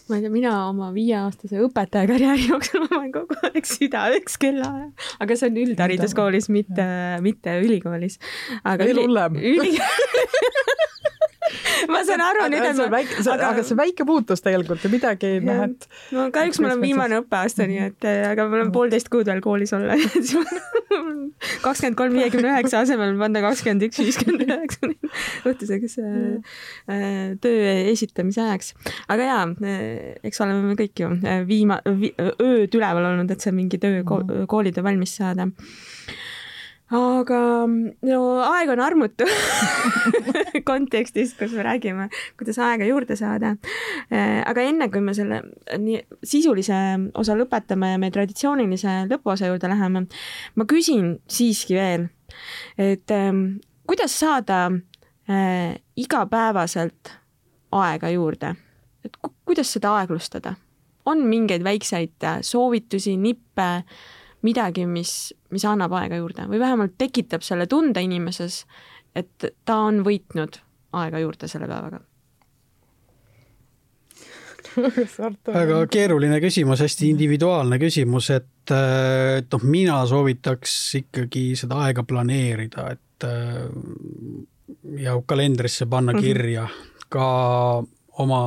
ma ei tea, mina oma viieaastase õpetaja karjääri jooksul ma panen kogu aeg südaööks kellaaja, aga see on üldhariduskoolis, mitte, mitte ülikoolis. veel hullem. Üli... ma saan aru nüüd, et ma. aga, aga see väike muutus tegelikult ju midagi, noh et. no kahjuks mul on viimane õppeaasta, nii et, aga mul on poolteist kuud veel koolis olla kakskümmend kolm viiekümne üheksa asemel panna kakskümmend üks viiskümmend üheksa õhtuseks äh, töö esitamise ajaks. aga jaa, eks oleme me kõik ju viima- vi,, ööd üleval olnud, et see mingi töö, koolitöö valmis saada aga no aeg on armutu kontekstis, kus me räägime, kuidas aega juurde saada. Äh, aga enne kui me selle nii sisulise osa lõpetame ja me traditsioonilise lõpuosa juurde läheme, ma küsin siiski veel, et ähm, kuidas saada igapäevaselt aega juurde, et ku kuidas seda aeglustada? on mingeid väikseid soovitusi, nippe midagi, mis, mis annab aega juurde või vähemalt tekitab selle tunde inimeses, et ta on võitnud aega juurde selle päevaga väga keeruline küsimus, hästi individuaalne küsimus, et, et noh, mina soovitaks ikkagi seda aega planeerida, et ja kalendrisse panna mhm. kirja ka oma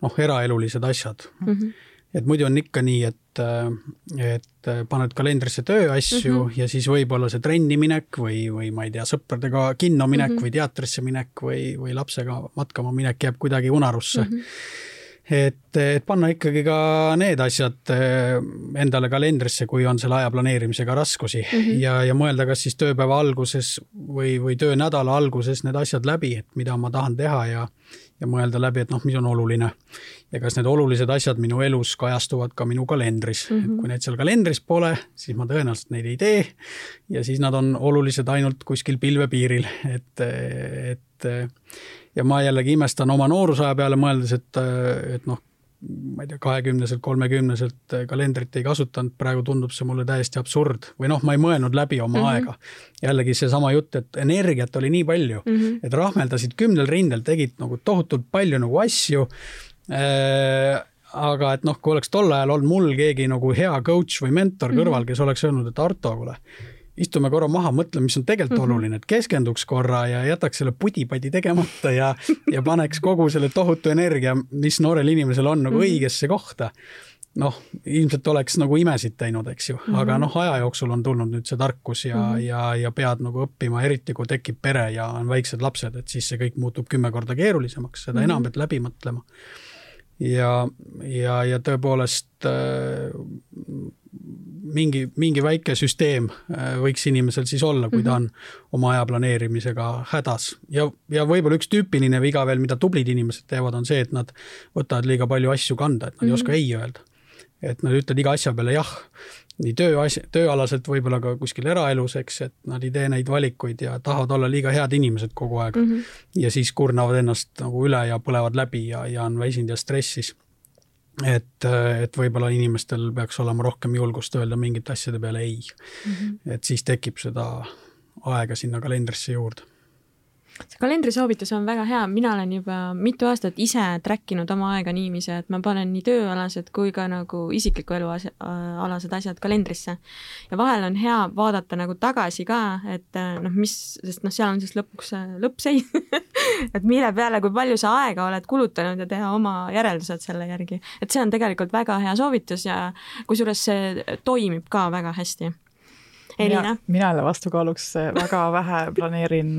noh, eraelulised asjad mm. -hmm. Et muidu on ikka nii, et et, paned kalendrisse tööasju mm -hmm. ja siis võib-olla see trenni minek või, või ma ei tea, sõpradega kinno minek mm -hmm. või teatrisse minek või, või lapsega matkama minek jääb kuidagi unarusse mm. -hmm et, et panna ikkagi ka need asjad eh, endale kalendrisse, kui on selle aja planeerimisega raskusi mm -hmm. ja, ja mõelda, kas siis tööpäeva alguses või, või töönädala alguses need asjad läbi, et mida ma tahan teha ja, ja mõelda läbi, et noh, mis on oluline. ja kas need olulised asjad minu elus kajastuvad ka minu kalendris mm, -hmm. et mhm. kui need seal kalendris pole, siis ma tõenäoliselt neid ei tee. ja siis nad on olulised ainult kuskil pilvepiiril, et, et ja ma jällegi imestan oma noorusaja peale mõeldes, et, et noh, ma ei tea, kahekümneselt, kolmekümneselt kalendrit ei kasutanud, praegu tundub see mulle täiesti absurd või noh, ma ei mõelnud läbi oma mm -hmm. aega. jällegi seesama jutt, et energiat oli nii palju mm, -hmm. et rahmeldasid kümnel rindel, tegid nagu tohutult palju nagu asju äh, aga et noh, kui oleks tol ajal olnud mul keegi nagu hea coach või mentor kõrval mm, -hmm. kes oleks öelnud, et Arto, kuule istume korra maha, mõtleme, mis on tegelikult mm -hmm. oluline, et keskenduks korra ja jätaks selle pudi-padi tegemata ja, ja paneks kogu selle tohutu energia, mis noorel inimesel on nagu mm -hmm. õigesse kohta. noh, ilmselt oleks nagu imesid teinud, eks ju -hmm. aga noh, aja jooksul on tulnud nüüd see tarkus ja mm, -hmm. ja, ja pead nagu õppima, eriti kui tekib pere ja on väiksed lapsed, et siis see kõik muutub kümme korda keerulisemaks, seda mm -hmm. enam pead läbi mõtlema ja, ja, ja tõepoolest äh, mingi, mingi väike süsteem äh, võiks inimesel siis olla, kui ta on mhm. oma aja planeerimisega hädas. ja, ja võib-olla üks tüüpiline viga veel, mida tublid inimesed teevad, on see, et nad võtavad liiga palju asju kanda, et nad mm -hmm. ei oska mhm. ei öelda. et nad ütlevad iga asja peale jah, nii tööasja, tööalaselt, võib-olla ka kuskil eraelus, eks, et nad ei tee neid valikuid ja tahavad olla liiga head inimesed kogu aeg mm. -hmm. ja siis kurnavad ennast nagu üle ja põlevad läbi ja, ja on väsinud ja stressis et, et võib-olla inimestel peaks olema rohkem julgust öelda mingite asjade peale ei mm. -hmm. et siis tekib seda aega sinna kalendrisse juurde see kalendrisoovitus on väga hea, mina olen juba mitu aastat ise track inud oma aega niiviisi, et ma panen nii tööalased kui ka nagu isikliku elu as alased asjad kalendrisse. ja vahel on hea vaadata nagu tagasi ka, et noh, mis, sest noh, seal on siis lõpuks lõppseis et mille peale, kui palju sa aega oled kulutanud ja teha oma järeldused selle järgi. et see on tegelikult väga hea soovitus ja kusjuures see toimib ka väga hästi Elina? mina jälle vastukaaluks väga vähe planeerin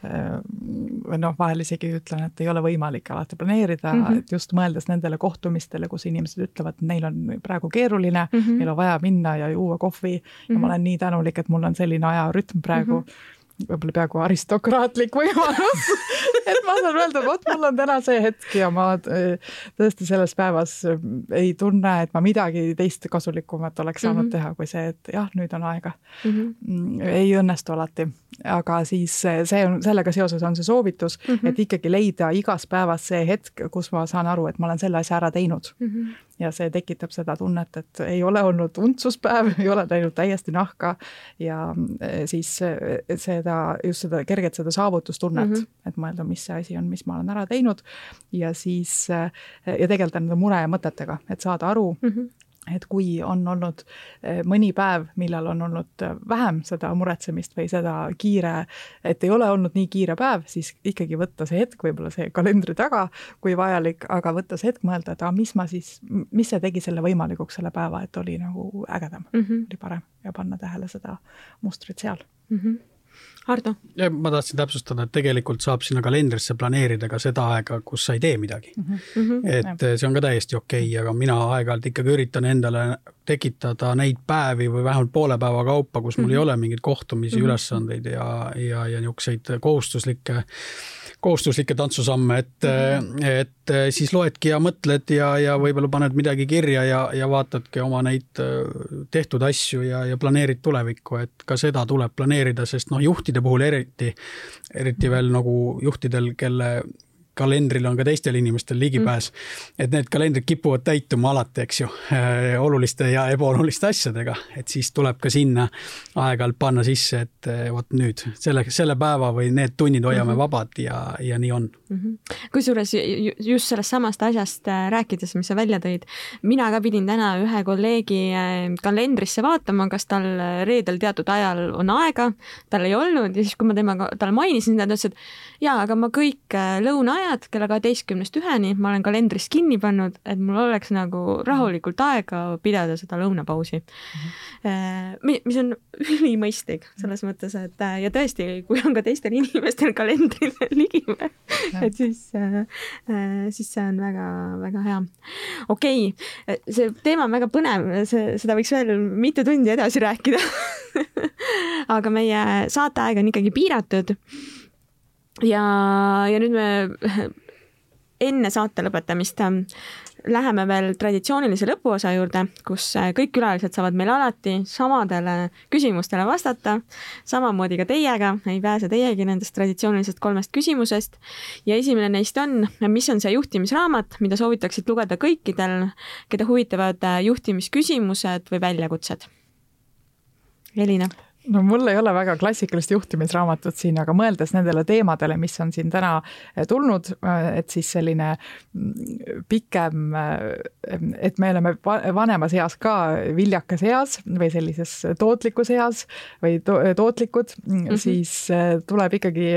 või noh, vahel isegi ütlen, et ei ole võimalik alati planeerida mm, -hmm. et just mõeldes nendele kohtumistele, kus inimesed ütlevad, et neil on praegu keeruline mm, -hmm. neil on vaja minna ja juua kohvi mm -hmm. ja ma mhm. olen nii tänulik, et mul on selline ajarütm praegu mm. -hmm võib-olla peaaegu aristokraatlik võimalus et ma saan öelda, vot mul on täna see hetk ja ma äh, tõesti selles päevas äh, ei tunne, et ma midagi teist kasulikumat oleks saanud mm -hmm. teha, kui see, et jah, nüüd on aega mhm. mm. -hmm. ei õnnestu alati, aga siis äh, see on, sellega seoses on see soovitus mm, -hmm. et ikkagi leida igas päevas see hetk, kus ma saan aru, et ma olen selle asja ära teinud mm. -hmm ja see tekitab seda tunnet, et ei ole olnud untsuspäev, ei ole läinud täiesti nahka ja eh, siis eh, seda, just seda kerget seda saavutustunnet mm, -hmm. et mõelda, mis see asi on, mis ma olen ära teinud ja siis eh, ja tegeleda nende muremõtetega, et saada aru mm, -hmm et kui on olnud eh, mõni päev, millal on olnud eh, vähem seda muretsemist või seda kiire, et ei ole olnud nii kiire päev, siis ikkagi võtta see hetk, võib-olla see kalendri taga, kui vajalik, aga võtta see hetk, mõelda, et aa, mis ma siis, mis see tegi selle võimalikuks, selle päeva, et oli nagu ägedam mm, -hmm. oli parem ja panna tähele seda mustrit seal mm. -hmm Hardo? ma tahtsin täpsustada, et tegelikult saab sinna kalendrisse planeerida ka seda aega, kus sa ei tee midagi mm. -hmm. et ja. see on ka täiesti okei okay,, aga mina aeg-ajalt ikkagi üritan endale tekitada neid päevi või vähemalt poole päeva kaupa, kus mul mm -hmm. ei mhm. ole mingeid kohtumisi mm, -hmm. ülesandeid ja, ja, ja niisuguseid kohustuslikke kohustuslikke tantsusamme, et mm, -hmm. et siis loedki ja mõtled ja, ja võib-olla paned midagi kirja ja, ja vaatadki oma neid tehtud asju ja, ja planeerid tulevikku, et ka seda tuleb planeerida, sest noh, juhtide puhul eriti, eriti veel nagu juhtidel, kelle kalendril on ka teistel inimestel ligipääs. Mm.. et need kalendrid kipuvad täituma alati, eks ju, äh, oluliste ja ebaoluliste asjadega, et siis tuleb ka sinna aeg-ajalt panna sisse, et äh, vot nüüd selle, selle päeva või need tunnid hoiame mm -hmm. vabad ja, ja nii on. Mm -hmm.. kusjuures just sellest samast asjast äh, rääkides, mis sa välja tõid, mina ka pidin täna ühe kolleegi kalendrisse vaatama, kas tal reedel teatud ajal on aega, tal ei olnud ja siis, kui ma temaga, talle mainisin ta ütles, et jaa, aga ma kõik lõuna ajal tead, kella kaheteistkümnest üheni ma olen kalendris kinni pannud, et mul oleks nagu rahulikult aega pidada seda lõunapausi mm. -hmm. mis on ülimõistlik selles mõttes, et äh, ja tõesti, kui on ka teistel inimestel kalendrile ligipääs, et siis, siis see on väga-väga hea. okei okay., see teema on väga põnev, see, seda võiks veel mitu tundi edasi rääkida aga meie saateaeg on ikkagi piiratud ja, ja nüüd me enne saate lõpetamist ähm, läheme veel traditsioonilise lõpuosa juurde, kus äh, kõik külalised saavad meil alati samadele küsimustele vastata, samamoodi ka teiega, ei pääse teiegi nendest traditsioonilisest kolmest küsimusest. ja esimene neist on, mis on see juhtimisraamat, mida soovitaksid lugeda kõikidel, keda huvitavad äh, juhtimisküsimused või väljakutsed? Elina no mul ei ole väga klassikalist juhtimisraamatut siin, aga mõeldes nendele teemadele, mis on siin täna eh, tulnud, eh, et siis selline mm, pikem, eh, et me oleme vanemas eas ka viljakas eas või sellises tootlikus eas või to tootlikud mm -hmm., siis tuleb ikkagi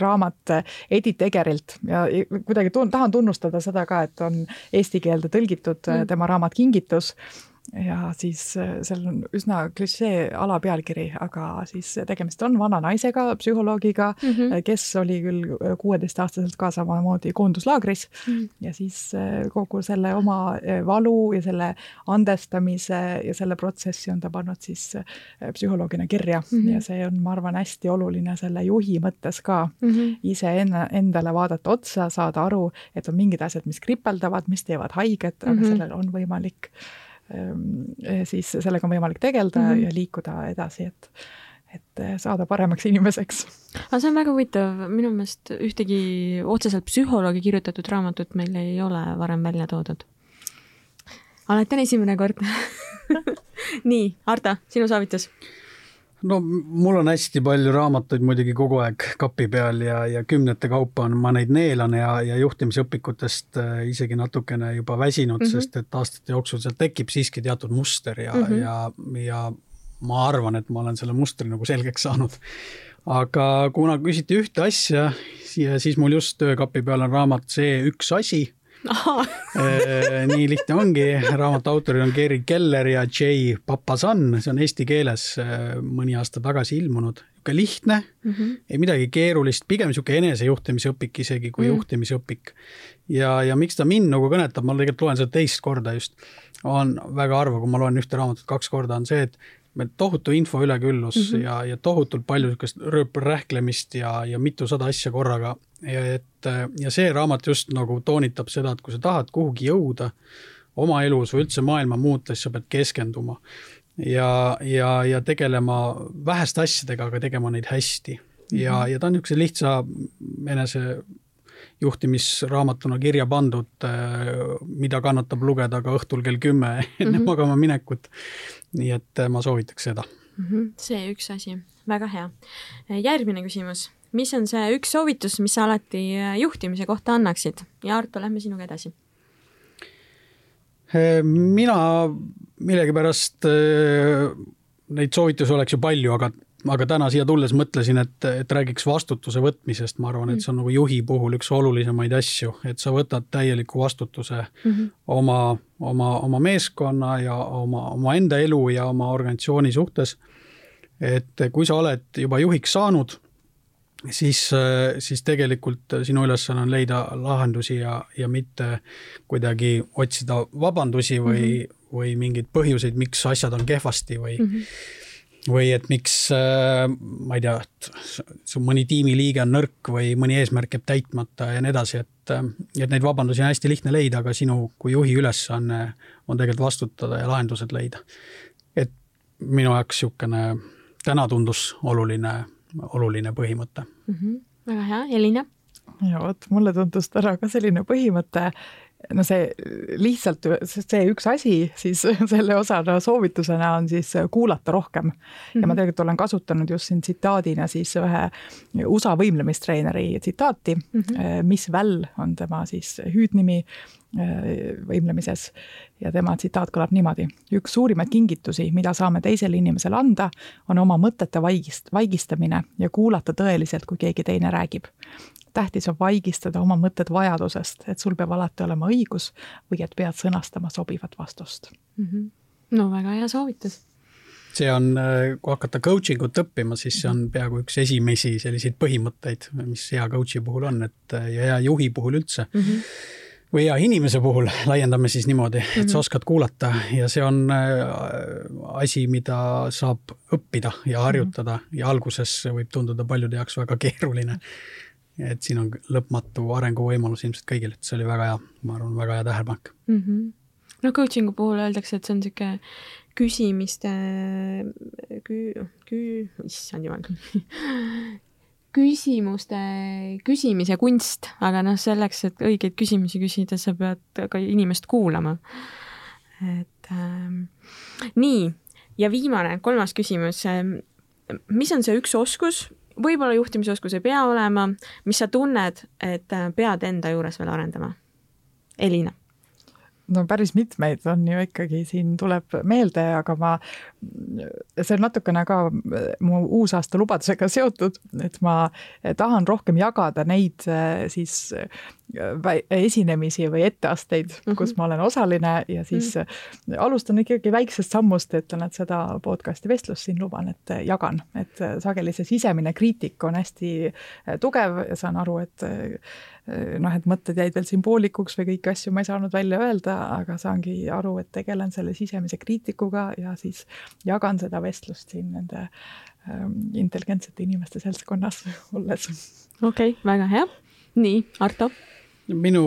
raamat Edith Egerilt ja kuidagi tun tahan tunnustada seda ka, et on eesti keelde tõlgitud mm -hmm. tema raamat Kingitus ja siis äh, seal on üsna klišee alapealkiri, aga siis tegemist on vana naisega, psühholoogiga mm, -hmm. kes oli küll äh, kuueteistaastaselt ka samamoodi koonduslaagris mm -hmm. ja siis kogu selle oma valu ja selle andestamise ja selle protsessi on ta pannud siis psühholoogina kirja mm -hmm. ja see on, ma arvan, hästi oluline selle juhi mõttes ka mm -hmm. iseenda, endale vaadata otsa, saada aru, et on mingid asjad, mis kripeldavad, mis teevad haiget, aga mm -hmm. sellel on võimalik siis sellega on võimalik tegeleda mm -hmm. ja liikuda edasi, et et eh, saada paremaks inimeseks. aga see on väga huvitav, minu meelest ühtegi otseselt psühholoogi kirjutatud raamatut meil ei ole varem välja toodud. alati on esimene kord nii, Ardo, sinu soovitus no mul on hästi palju raamatuid muidugi kogu aeg kapi peal ja, ja kümnete kaupa on, ma neid neelan ja, ja juhtimisõpikutest äh, isegi natukene juba väsinud mm, -hmm. sest et aastate jooksul sealt tekib siiski teatud muster ja mm, -hmm. ja, ja ma arvan, et ma olen selle mustri nagu selgeks saanud. aga kuna küsiti ühte asja, siis mul just töökapi peal on raamat See üks asi nii lihtne ongi, raamatu autorid on Gary Keller ja Jay Papasan, see on eesti keeles äh, mõni aasta tagasi ilmunud. niisugune lihtne mm, -hmm. ei midagi keerulist, pigem niisugune enesejuhtimisõpik isegi kui mm -hmm. juhtimisõpik. ja, ja miks ta mind nagu kõnetab, ma tegelikult loen seda teist korda just, on väga harva, kui ma loen ühte raamatut kaks korda, on see, et meil tohutu info üleküllus mm -hmm. ja, ja tohutult palju niisugust rööprähklemist ja, ja mitusada asja korraga. ja et ja see raamat just nagu toonitab seda, et kui sa tahad kuhugi jõuda oma elus või üldse maailma muuta, siis sa pead keskenduma ja, ja, ja tegelema väheste asjadega, aga tegema neid hästi mm. -hmm. ja, ja ta on niisuguse lihtsa enese juhtimisraamatuna kirja pandud, mida kannatab lugeda ka õhtul kell kümme enne mm -hmm. magama minekut nii et äh, ma soovitaks seda mm. -hmm. see üks asi, väga hea. järgmine küsimus, mis on see üks soovitus, mis sa alati äh, juhtimise kohta annaksid ja Arto, lähme sinuga edasi. Äh, mina millegipärast, neid soovitusi oleks ju palju, aga aga täna siia tulles mõtlesin, et, et räägiks vastutuse võtmisest, ma arvan, et see on nagu juhi puhul üks olulisemaid asju, et sa võtad täieliku vastutuse mm -hmm. oma, oma, oma meeskonna ja oma, omaenda elu ja oma organisatsiooni suhtes. et kui sa oled juba juhiks saanud, siis, siis tegelikult sinu ülesanne on leida lahendusi ja, ja mitte kuidagi otsida vabandusi või mm, -hmm. või mingeid põhjuseid, miks asjad on kehvasti või mm, -hmm või et miks, äh, ma ei tea, et mõni tiimiliige on nõrk või mõni eesmärk jääb täitmata ja nii edasi, et, äh, et neid vabandusi on hästi lihtne leida, aga sinu kui juhi ülesanne on, on tegelikult vastutada ja lahendused leida. et minu jaoks niisugune täna tundus oluline, oluline põhimõte mm. -hmm. väga hea, Elina? ja vot, mulle tundus täna ka selline põhimõte, no see lihtsalt see üks asi siis selle osana soovitusena on siis kuulata rohkem mm. -hmm. ja ma mhm. tegelikult olen kasutanud just siin tsitaadina siis ühe USA võimlemistreeneri tsitaati mm, -hmm. Miss Väll on tema siis hüüdnimi äh, võimlemises ja tema tsitaat kõlab niimoodi. üks suurimaid kingitusi, mida saame teisele inimesele anda, on oma mõtete vaigist, vaigistamine ja kuulata tõeliselt, kui keegi teine räägib tähtis on vaigistada oma mõtted vajadusest, et sul peab alati olema õigus või et pead sõnastama sobivat vastust mm. -hmm. no väga hea soovitus see on, kui hakata coaching ut õppima, siis see on peaaegu üks esimesi selliseid põhimõtteid, mis hea coach'i puhul on, et ja hea juhi puhul üldse mm. -hmm või hea inimese puhul laiendame siis niimoodi, et mm -hmm. sa oskad kuulata ja see on äh, asi, mida saab õppida ja harjutada mm -hmm. ja alguses võib tunduda paljude jaoks väga keeruline. Et siin on lõpmatu arenguvõimalus ilmselt kõigil, et see oli väga hea, ma arvan, väga hea tähelepanek mm. -hmm. no coaching'u puhul öeldakse, et see on niisugune küsimiste kü-, kü-, issand jumal küsimuste küsimise kunst, aga noh, selleks, et õigeid küsimusi küsida, sa pead ka inimest kuulama. et ähm, nii, ja viimane, kolmas küsimus. mis on see üks oskus, võib-olla juhtimisoskus ei pea olema, mis sa tunned, et pead enda juures veel arendama? Elina no päris mitmeid on ju ikkagi siin tuleb meelde, aga ma, see on natukene ka mu uusaasta lubadusega seotud, et ma tahan rohkem jagada neid siis esinemisi või etteasteid mm, -hmm. kus ma olen osaline ja siis mm -hmm. alustan ikkagi väiksest sammust, ütlen, et seda podcast'i vestlust siin luban, et jagan, et sageli see sisemine kriitika on hästi tugev ja saan aru, et noh, et mõtted jäid veel sümboolikuks või kõiki asju ma ei saanud välja öelda, aga saangi aru, et tegelen selle sisemise kriitikuga ja siis jagan seda vestlust siin nende ähm, intelligentsete inimeste seltskonnas olles. okei okay,, väga hea. Nii, Arto? Minu,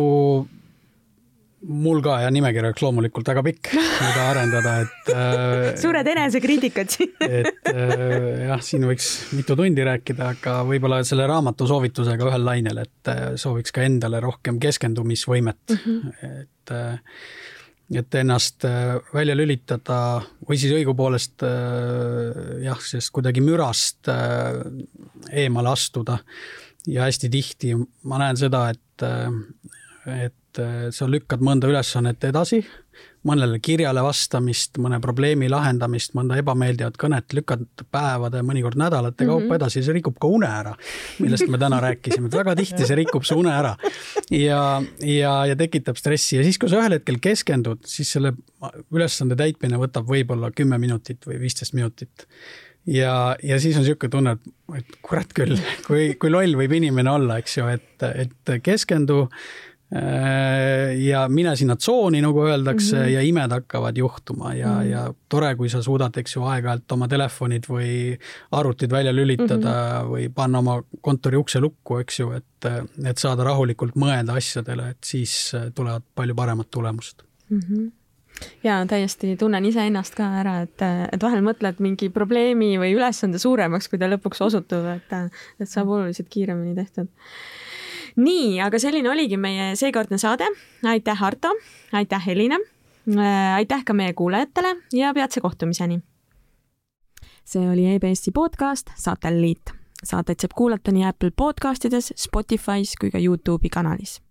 mul ka ja nimekiri oleks loomulikult väga pikk, mida arendada, et äh, suured enesekriitikad siin. et äh, jah, siin võiks mitu tundi rääkida, aga võib-olla selle raamatu soovitusega ühel lainel, et äh, sooviks ka endale rohkem keskendumisvõimet. Mm, -hmm. et äh, et ennast äh, välja lülitada või siis õigupoolest äh, jah, sellest kuidagi mürast äh, eemale astuda ja hästi tihti ma näen seda, et, et sa lükkad mõnda ülesannet edasi, mõnele kirjale vastamist, mõne probleemi lahendamist, mõnda ebameeldivat kõnet lükkad päevade, mõnikord nädalate kaupa mm -hmm. edasi, see rikub ka une ära, millest me täna rääkisime, et väga tihti see rikub su une ära. ja, ja, ja tekitab stressi ja siis, kui sa ühel hetkel keskendud, siis selle ülesande täitmine võtab võib-olla kümme minutit või viisteist minutit ja, ja siis on niisugune tunne, et, et kurat küll, kui, kui loll võib inimene olla, eks ju, et, et keskendu äh, ja mine sinna tsooni, nagu öeldakse mm, -hmm. ja imed hakkavad juhtuma ja mm, -hmm. ja tore, kui sa suudad, eks ju, aeg-ajalt oma telefonid või arvutid välja lülitada mm -hmm. või panna oma kontori ukse lukku, eks ju, et, et saada rahulikult mõelda asjadele, et siis tulevad palju paremad tulemused mm. -hmm ja täiesti tunnen iseennast ka ära, et, et vahel mõtled mingi probleemi või ülesande suuremaks, kui ta lõpuks osutub, et, et saab oluliselt kiiremini tehtud. nii, aga selline oligi meie seekordne saade. aitäh, Arto, aitäh, Helina. aitäh ka meie kuulajatele ja peatse kohtumiseni. see oli EBS-i podcast Satelliit. Saateid saab kuulata nii Apple podcastides, Spotify's kui ka Youtube'i kanalis